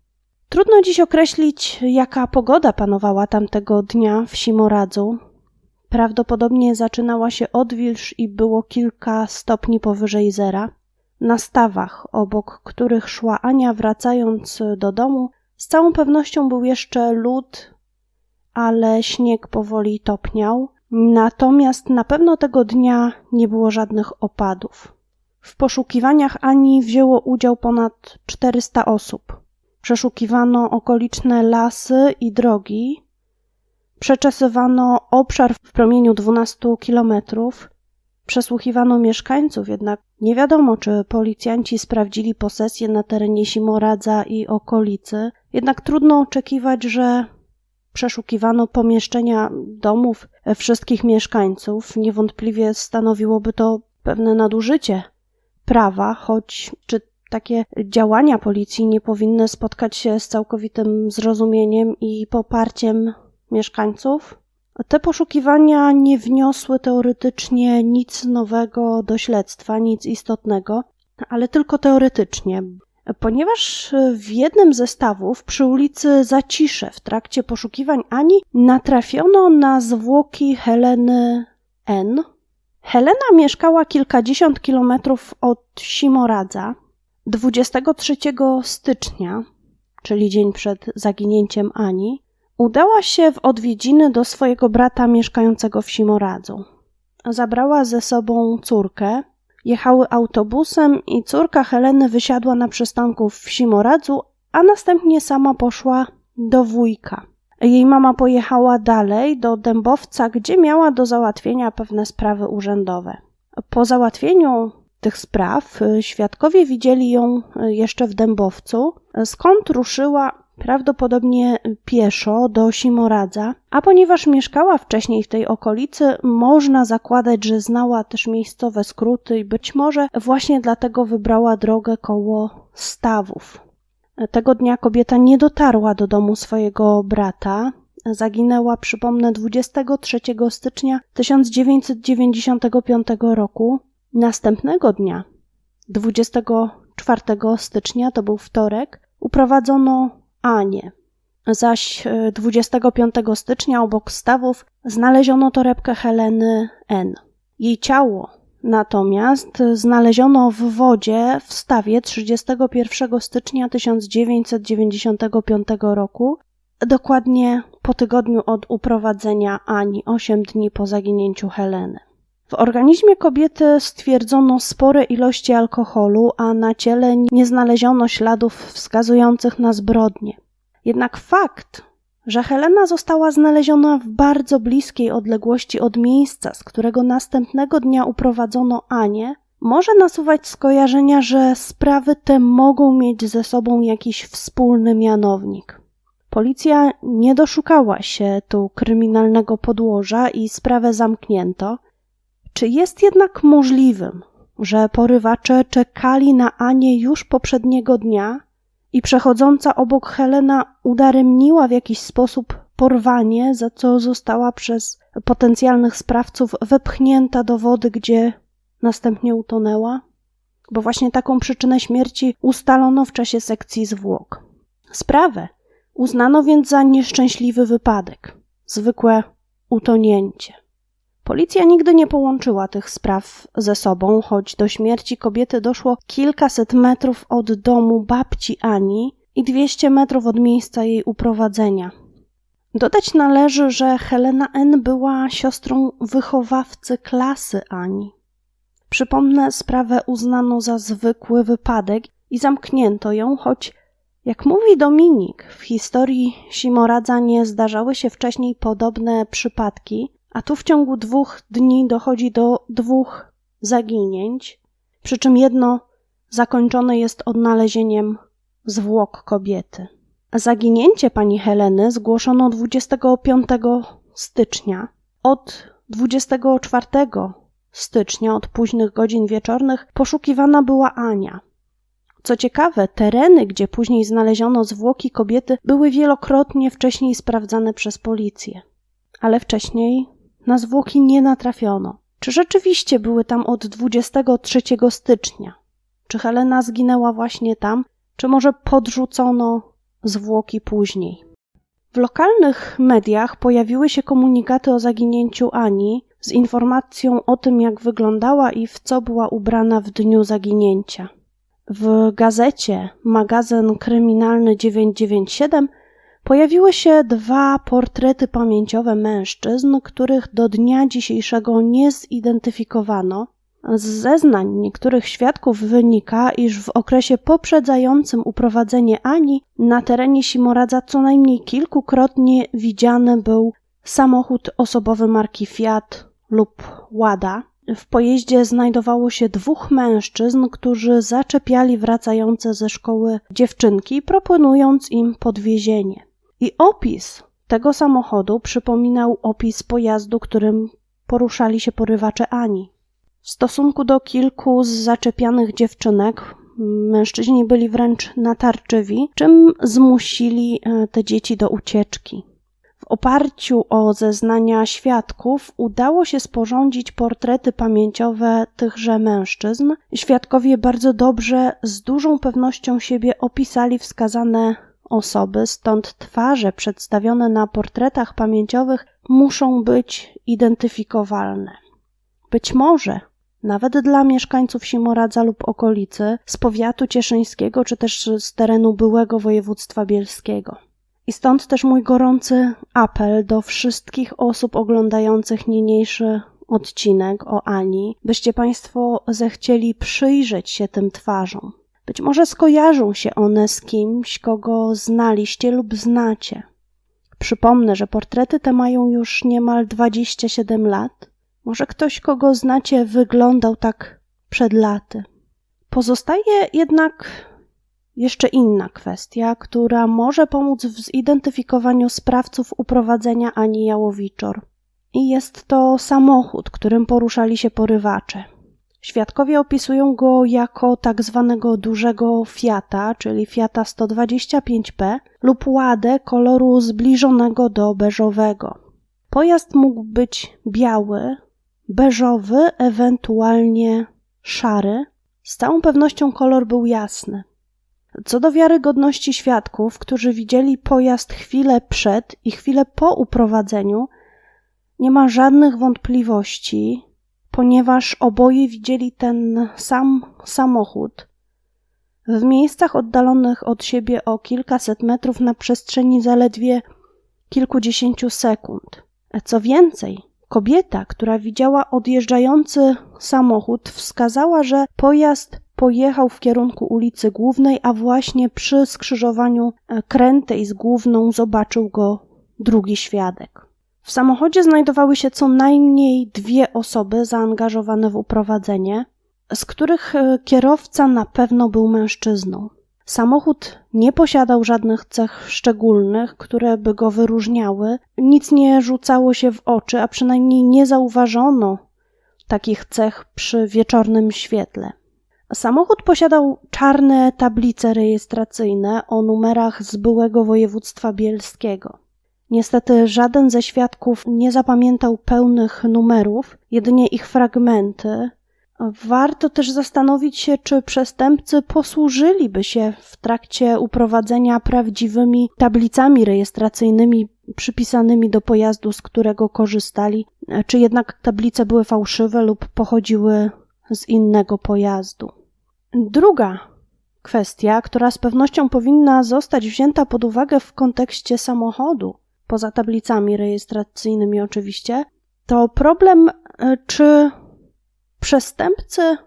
Trudno dziś określić, jaka pogoda panowała tamtego dnia w Simoradzu. Prawdopodobnie zaczynała się odwilż i było kilka stopni powyżej zera. Na stawach, obok których szła Ania wracając do domu, z całą pewnością był jeszcze lód, ale śnieg powoli topniał. Natomiast na pewno tego dnia nie było żadnych opadów. W poszukiwaniach Ani wzięło udział ponad 400 osób. Przeszukiwano okoliczne lasy i drogi, przeczesywano obszar w promieniu 12 kilometrów, przesłuchiwano mieszkańców, jednak nie wiadomo, czy policjanci sprawdzili posesję na terenie Simoradza i okolicy. Jednak trudno oczekiwać, że przeszukiwano pomieszczenia domów wszystkich mieszkańców. Niewątpliwie stanowiłoby to pewne nadużycie prawa, choć czy takie działania policji nie powinny spotkać się z całkowitym zrozumieniem i poparciem mieszkańców? Te poszukiwania nie wniosły teoretycznie nic nowego do śledztwa, nic istotnego, ale tylko teoretycznie, ponieważ w jednym ze stawów przy ulicy Zacisze w trakcie poszukiwań Ani natrafiono na zwłoki Heleny N. Helena mieszkała kilkadziesiąt kilometrów od Simoradza. 23 stycznia, czyli dzień przed zaginięciem Ani, udała się w odwiedziny do swojego brata mieszkającego w Simoradzu. Zabrała ze sobą córkę, jechały autobusem i córka Heleny wysiadła na przystanku w Simoradzu, a następnie sama poszła do wujka. Jej mama pojechała dalej do Dębowca, gdzie miała do załatwienia pewne sprawy urzędowe. Po załatwieniu tych spraw świadkowie widzieli ją jeszcze w Dębowcu, skąd ruszyła prawdopodobnie pieszo do Simoradza, a ponieważ mieszkała wcześniej w tej okolicy, można zakładać, że znała też miejscowe skróty i być może właśnie dlatego wybrała drogę koło stawów. Tego dnia kobieta nie dotarła do domu swojego brata. Zaginęła, przypomnę, 23 stycznia 1995 roku. Następnego dnia, 24 stycznia, to był wtorek, uprowadzono Anię. Zaś 25 stycznia obok stawów znaleziono torebkę Heleny N. Jej ciało natomiast znaleziono w wodzie w stawie 31 stycznia 1995 roku, dokładnie po tygodniu od uprowadzenia Ani, 8 dni po zaginięciu Heleny. W organizmie kobiety stwierdzono spore ilości alkoholu, a na ciele nie znaleziono śladów wskazujących na zbrodnię. Jednak fakt, że Helena została znaleziona w bardzo bliskiej odległości od miejsca, z którego następnego dnia uprowadzono Anię, może nasuwać skojarzenia, że sprawy te mogą mieć ze sobą jakiś wspólny mianownik. Policja nie doszukała się tu kryminalnego podłoża i sprawę zamknięto. Czy jest jednak możliwym, że porywacze czekali na Anię już poprzedniego dnia i przechodząca obok Helena udaremniła w jakiś sposób porwanie, za co została przez potencjalnych sprawców wepchnięta do wody, gdzie następnie utonęła? Bo właśnie taką przyczynę śmierci ustalono w czasie sekcji zwłok. Sprawę uznano więc za nieszczęśliwy wypadek, zwykłe utonięcie. Policja nigdy nie połączyła tych spraw ze sobą, choć do śmierci kobiety doszło kilkaset metrów od domu babci Ani i 200 metrów od miejsca jej uprowadzenia. Dodać należy, że Helena N. była siostrą wychowawcy klasy Ani. Przypomnę, sprawę uznano za zwykły wypadek i zamknięto ją, choć, jak mówi Dominik, w historii Simoradza nie zdarzały się wcześniej podobne przypadki, a tu w ciągu dwóch dni dochodzi do dwóch zaginięć, przy czym jedno zakończone jest odnalezieniem zwłok kobiety. Zaginięcie pani Heleny zgłoszono 25 stycznia. Od 24 stycznia, od późnych godzin wieczornych, poszukiwana była Ania. Co ciekawe, tereny, gdzie później znaleziono zwłoki kobiety, były wielokrotnie wcześniej sprawdzane przez policję. Ale wcześniej na zwłoki nie natrafiono. Czy rzeczywiście były tam od 23 stycznia? Czy Helena zginęła właśnie tam, czy może podrzucono zwłoki później? W lokalnych mediach pojawiły się komunikaty o zaginięciu Ani z informacją o tym, jak wyglądała i w co była ubrana w dniu zaginięcia. W gazecie magazyn kryminalny 997 pojawiły się dwa portrety pamięciowe mężczyzn, których do dnia dzisiejszego nie zidentyfikowano. Z zeznań niektórych świadków wynika, iż w okresie poprzedzającym uprowadzenie Ani na terenie Simoradza co najmniej kilkukrotnie widziany był samochód osobowy marki Fiat lub Łada. W pojeździe znajdowało się dwóch mężczyzn, którzy zaczepiali wracające ze szkoły dziewczynki, proponując im podwiezienie. I opis tego samochodu przypominał opis pojazdu, którym poruszali się porywacze Ani. W stosunku do kilku z zaczepianych dziewczynek, mężczyźni byli wręcz natarczywi, czym zmusili e, te dzieci do ucieczki. W oparciu o zeznania świadków udało się sporządzić portrety pamięciowe tychże mężczyzn. Świadkowie bardzo dobrze, z dużą pewnością siebie opisali wskazane osoby, stąd twarze przedstawione na portretach pamięciowych muszą być identyfikowalne. Być może nawet dla mieszkańców Simoradza lub okolicy, z powiatu cieszyńskiego czy też z terenu byłego województwa bielskiego. I stąd też mój gorący apel do wszystkich osób oglądających niniejszy odcinek o Ani, byście Państwo zechcieli przyjrzeć się tym twarzom. Być może skojarzą się one z kimś, kogo znaliście lub znacie. Przypomnę, że portrety te mają już niemal 27 lat. Może ktoś, kogo znacie, wyglądał tak przed laty. Pozostaje jednak jeszcze inna kwestia, która może pomóc w zidentyfikowaniu sprawców uprowadzenia Ani Jałowiczor. I jest to samochód, którym poruszali się porywacze. Świadkowie opisują go jako tak zwanego dużego Fiata, czyli Fiata 125P lub ładę koloru zbliżonego do beżowego. Pojazd mógł być biały, beżowy, ewentualnie szary. Z całą pewnością kolor był jasny. Co do wiarygodności świadków, którzy widzieli pojazd chwilę przed i chwilę po uprowadzeniu, nie ma żadnych wątpliwości, ponieważ oboje widzieli ten sam samochód w miejscach oddalonych od siebie o kilkaset metrów na przestrzeni zaledwie kilkudziesięciu sekund. Co więcej, kobieta, która widziała odjeżdżający samochód, wskazała, że pojazd pojechał w kierunku ulicy Głównej, a właśnie przy skrzyżowaniu krętej z Główną zobaczył go drugi świadek. W samochodzie znajdowały się co najmniej dwie osoby zaangażowane w uprowadzenie, z których e, kierowca na pewno był mężczyzną. Samochód nie posiadał żadnych cech szczególnych, które by go wyróżniały, nic nie rzucało się w oczy, a przynajmniej nie zauważono takich cech przy wieczornym świetle. Samochód posiadał czarne tablice rejestracyjne o numerach z byłego województwa bielskiego. Niestety żaden ze świadków nie zapamiętał pełnych numerów, jedynie ich fragmenty. Warto też zastanowić się, czy przestępcy posłużyliby się w trakcie uprowadzenia prawdziwymi tablicami rejestracyjnymi przypisanymi do pojazdu, z którego korzystali, czy jednak tablice były fałszywe lub pochodziły z innego pojazdu. Druga kwestia, która z pewnością powinna zostać wzięta pod uwagę w kontekście samochodu, poza tablicami rejestracyjnymi oczywiście, to problem, e, czy przestępcy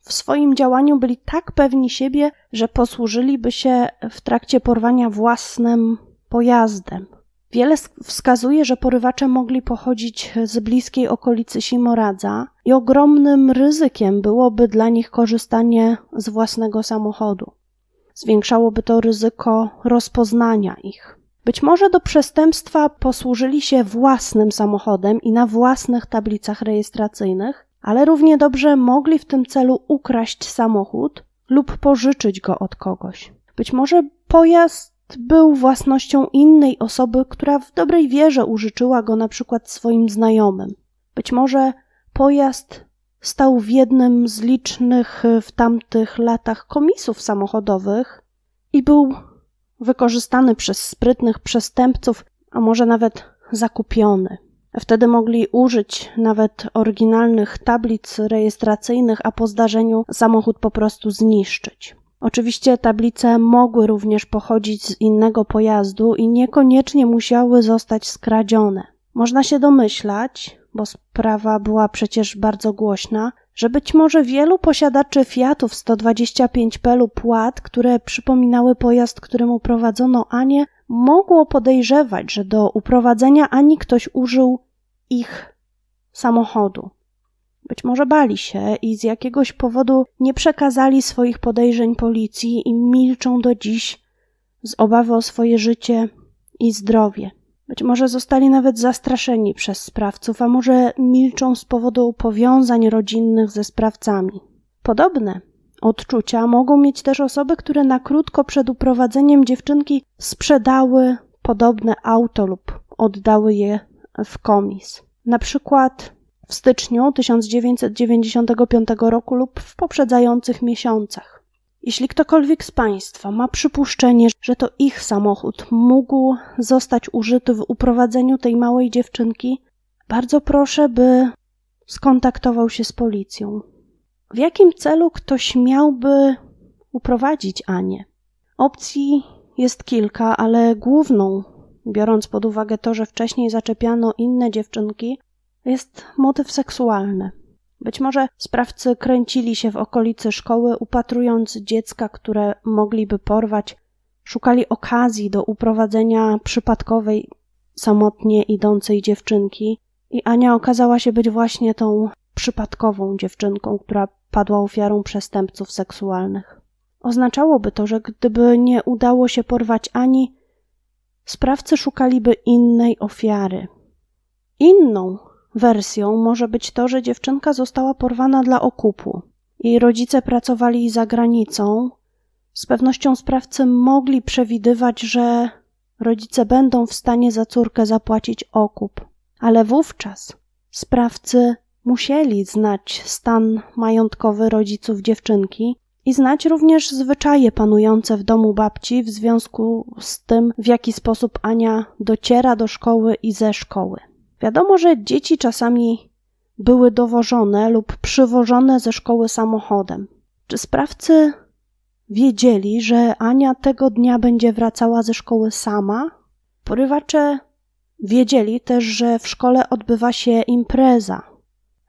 w swoim działaniu byli tak pewni siebie, że posłużyliby się w trakcie porwania własnym pojazdem. Wiele wskazuje, że porywacze mogli pochodzić z bliskiej okolicy Simoradza i ogromnym ryzykiem byłoby dla nich korzystanie z własnego samochodu. Zwiększałoby to ryzyko rozpoznania ich. Być może do przestępstwa posłużyli się własnym samochodem i na własnych tablicach rejestracyjnych, ale równie dobrze mogli w tym celu ukraść samochód lub pożyczyć go od kogoś. Być może pojazd był własnością innej osoby, która w dobrej wierze użyczyła go na przykład swoim znajomym. Być może pojazd stał w jednym z licznych w tamtych latach komisów samochodowych i był wykorzystany przez sprytnych przestępców, a może nawet zakupiony. Wtedy mogli użyć nawet oryginalnych tablic rejestracyjnych, a po zdarzeniu samochód po prostu zniszczyć. Oczywiście tablice mogły również pochodzić z innego pojazdu i niekoniecznie musiały zostać skradzione. Można się domyślać, bo sprawa była przecież bardzo głośna, że być może wielu posiadaczy Fiatów 125P lub Ład, które przypominały pojazd, którym uprowadzono Anię, mogło podejrzewać, że do uprowadzenia Ani ktoś użył ich samochodu. Być może bali się i z jakiegoś powodu nie przekazali swoich podejrzeń policji i milczą do dziś z obawy o swoje życie i zdrowie. Być może zostali nawet zastraszeni przez sprawców, a może milczą z powodu powiązań rodzinnych ze sprawcami. Podobne odczucia mogą mieć też osoby, które na krótko przed uprowadzeniem dziewczynki sprzedały podobne auto lub oddały je w komis. Na przykład w styczniu 1995 roku lub w poprzedzających miesiącach. Jeśli ktokolwiek z Państwa ma przypuszczenie, że to ich samochód mógł zostać użyty w uprowadzeniu tej małej dziewczynki, bardzo proszę, by skontaktował się z policją. W jakim celu ktoś miałby uprowadzić Anię? Opcji jest kilka, ale główną, biorąc pod uwagę to, że wcześniej zaczepiano inne dziewczynki, jest motyw seksualny. Być może sprawcy kręcili się w okolicy szkoły, upatrując dziecka, które mogliby porwać, szukali okazji do uprowadzenia przypadkowej, samotnie idącej dziewczynki, i Ania okazała się być właśnie tą przypadkową dziewczynką, która padła ofiarą przestępców seksualnych. Oznaczałoby to, że gdyby nie udało się porwać Ani, sprawcy szukaliby innej ofiary. Inną wersją może być to, że dziewczynka została porwana dla okupu. Jej rodzice pracowali za granicą. Z pewnością sprawcy mogli przewidywać, że rodzice będą w stanie za córkę zapłacić okup, ale wówczas sprawcy musieli znać stan majątkowy rodziców dziewczynki i znać również zwyczaje panujące w domu babci w związku z tym, w jaki sposób Ania dociera do szkoły i ze szkoły. Wiadomo, że dzieci czasami były dowożone lub przywożone ze szkoły samochodem. Czy sprawcy wiedzieli, że Ania tego dnia będzie wracała ze szkoły sama? Porywacze wiedzieli też, że w szkole odbywa się impreza,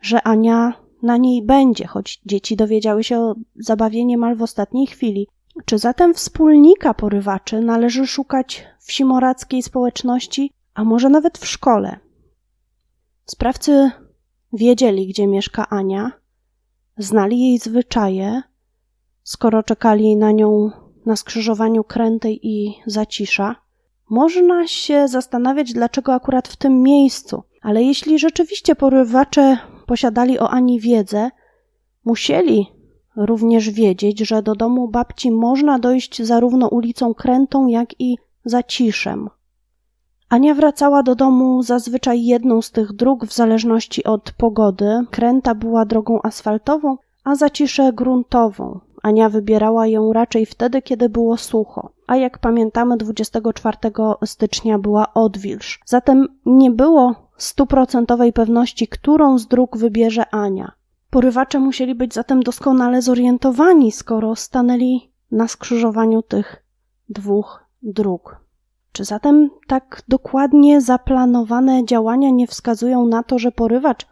że Ania na niej będzie, choć dzieci dowiedziały się o zabawie niemal w ostatniej chwili. Czy zatem wspólnika porywaczy należy szukać w simorackiej społeczności, a może nawet w szkole? Sprawcy wiedzieli, gdzie mieszka Ania, znali jej zwyczaje, skoro czekali na nią na skrzyżowaniu Krętej i Zacisza. Można się zastanawiać, dlaczego akurat w tym miejscu, ale jeśli rzeczywiście porywacze posiadali o Ani wiedzę, musieli również wiedzieć, że do domu babci można dojść zarówno ulicą Krętą, jak i Zaciszem. Ania wracała do domu zazwyczaj jedną z tych dróg w zależności od pogody. Kręta była drogą asfaltową, a Zacisze gruntową. Ania wybierała ją raczej wtedy, kiedy było sucho, a jak pamiętamy 24 stycznia była odwilż. Zatem nie było stuprocentowej pewności, którą z dróg wybierze Ania. Porywacze musieli być zatem doskonale zorientowani, skoro stanęli na skrzyżowaniu tych dwóch dróg. Czy zatem tak dokładnie zaplanowane działania nie wskazują na to, że porywacz,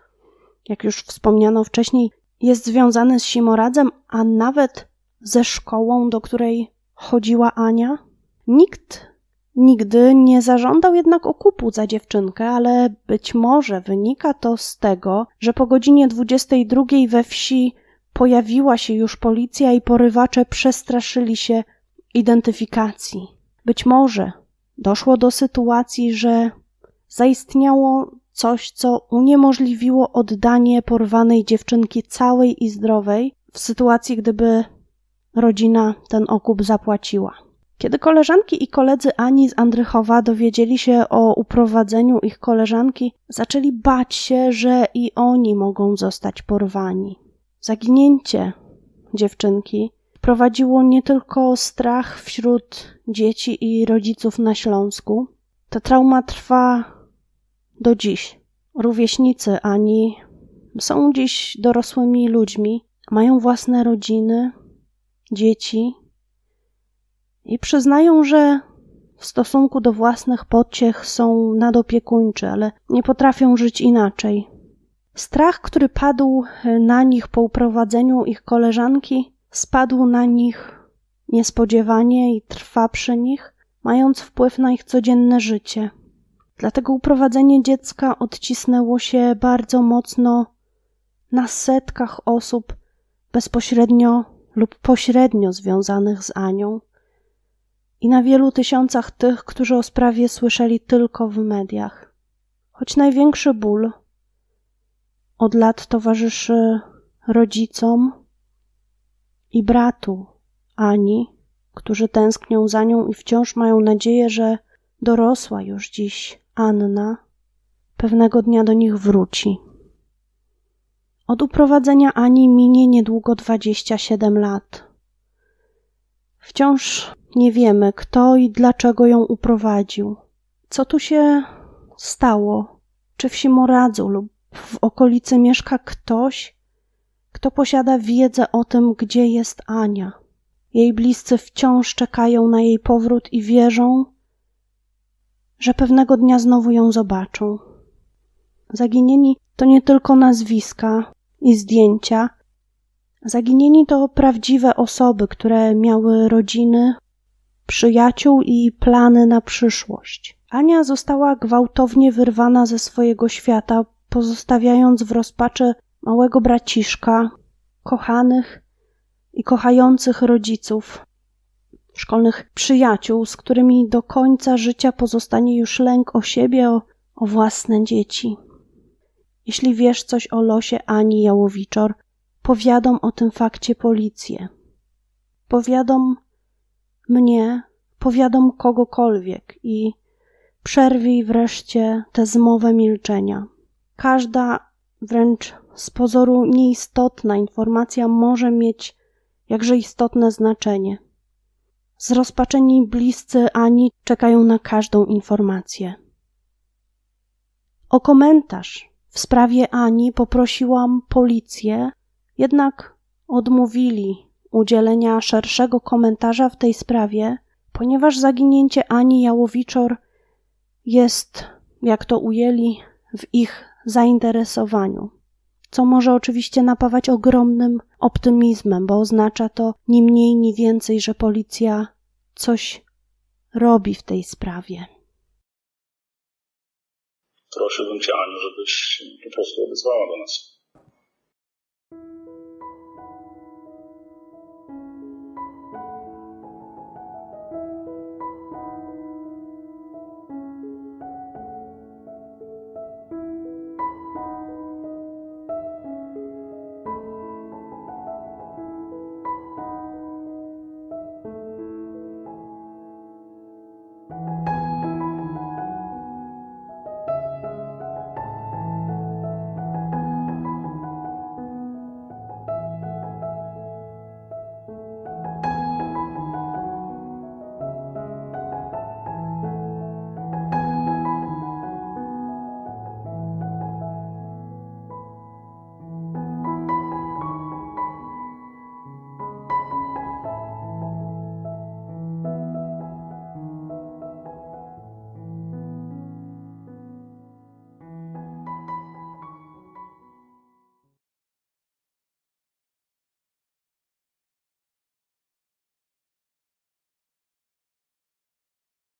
jak już wspomniano wcześniej, jest związany z Simoradzem, a nawet ze szkołą, do której chodziła Ania? Nikt nigdy nie zażądał jednak okupu za dziewczynkę, ale być może wynika to z tego, że po godzinie 22 we wsi pojawiła się już policja i porywacze przestraszyli się identyfikacji. Być może doszło do sytuacji, że zaistniało coś, co uniemożliwiło oddanie porwanej dziewczynki całej i zdrowej w sytuacji, gdyby rodzina ten okup zapłaciła. Kiedy koleżanki i koledzy Ani z Andrychowa dowiedzieli się o uprowadzeniu ich koleżanki, zaczęli bać się, że i oni mogą zostać porwani. Zaginięcie dziewczynki prowadziło nie tylko strach wśród dzieci i rodziców na Śląsku. Ta trauma trwa do dziś. Rówieśnicy Ani są dziś dorosłymi ludźmi, mają własne rodziny, dzieci i przyznają, że w stosunku do własnych pociech są nadopiekuńczy, ale nie potrafią żyć inaczej. Strach, który padł na nich po uprowadzeniu ich koleżanki, spadł na nich niespodziewanie i trwa przy nich, mając wpływ na ich codzienne życie. Dlatego uprowadzenie dziecka odcisnęło się bardzo mocno na setkach osób bezpośrednio lub pośrednio związanych z Anią i na wielu tysiącach tych, którzy o sprawie słyszeli tylko w mediach. Choć największy ból od lat towarzyszy rodzicom i bratu Ani, którzy tęsknią za nią i wciąż mają nadzieję, że dorosła już dziś Anna pewnego dnia do nich wróci. Od uprowadzenia Ani minie niedługo 27 lat. Wciąż nie wiemy, kto i dlaczego ją uprowadził. Co tu się stało? Czy w Simoradzu lub w okolicy mieszka ktoś, kto posiada wiedzę o tym, gdzie jest Ania? Jej bliscy wciąż czekają na jej powrót i wierzą, że pewnego dnia znowu ją zobaczą. Zaginieni to nie tylko nazwiska i zdjęcia. Zaginieni to prawdziwe osoby, które miały rodziny, przyjaciół i plany na przyszłość. Ania została gwałtownie wyrwana ze swojego świata, pozostawiając w rozpaczy małego braciszka, kochanych i kochających rodziców, szkolnych przyjaciół, z którymi do końca życia pozostanie już lęk o siebie, o, o własne dzieci. Jeśli wiesz coś o losie Ani Jałowiczor, powiadom o tym fakcie policję. Powiadom mnie, powiadom kogokolwiek i przerwij wreszcie tę zmowę milczenia. Każda wręcz z pozoru nieistotna informacja może mieć jakże istotne znaczenie. Zrozpaczeni bliscy Ani czekają na każdą informację. O komentarz w sprawie Ani poprosiłam policję, jednak odmówili udzielenia szerszego komentarza w tej sprawie, ponieważ zaginięcie Ani Jałowiczor jest, jak to ujęli, w ich zainteresowaniu, co może oczywiście napawać ogromnym optymizmem, bo oznacza to ni mniej, ni więcej, że policja coś robi w tej sprawie. Prosiłbym Cię, Aniu, żebyś po prostu odezwała do nas.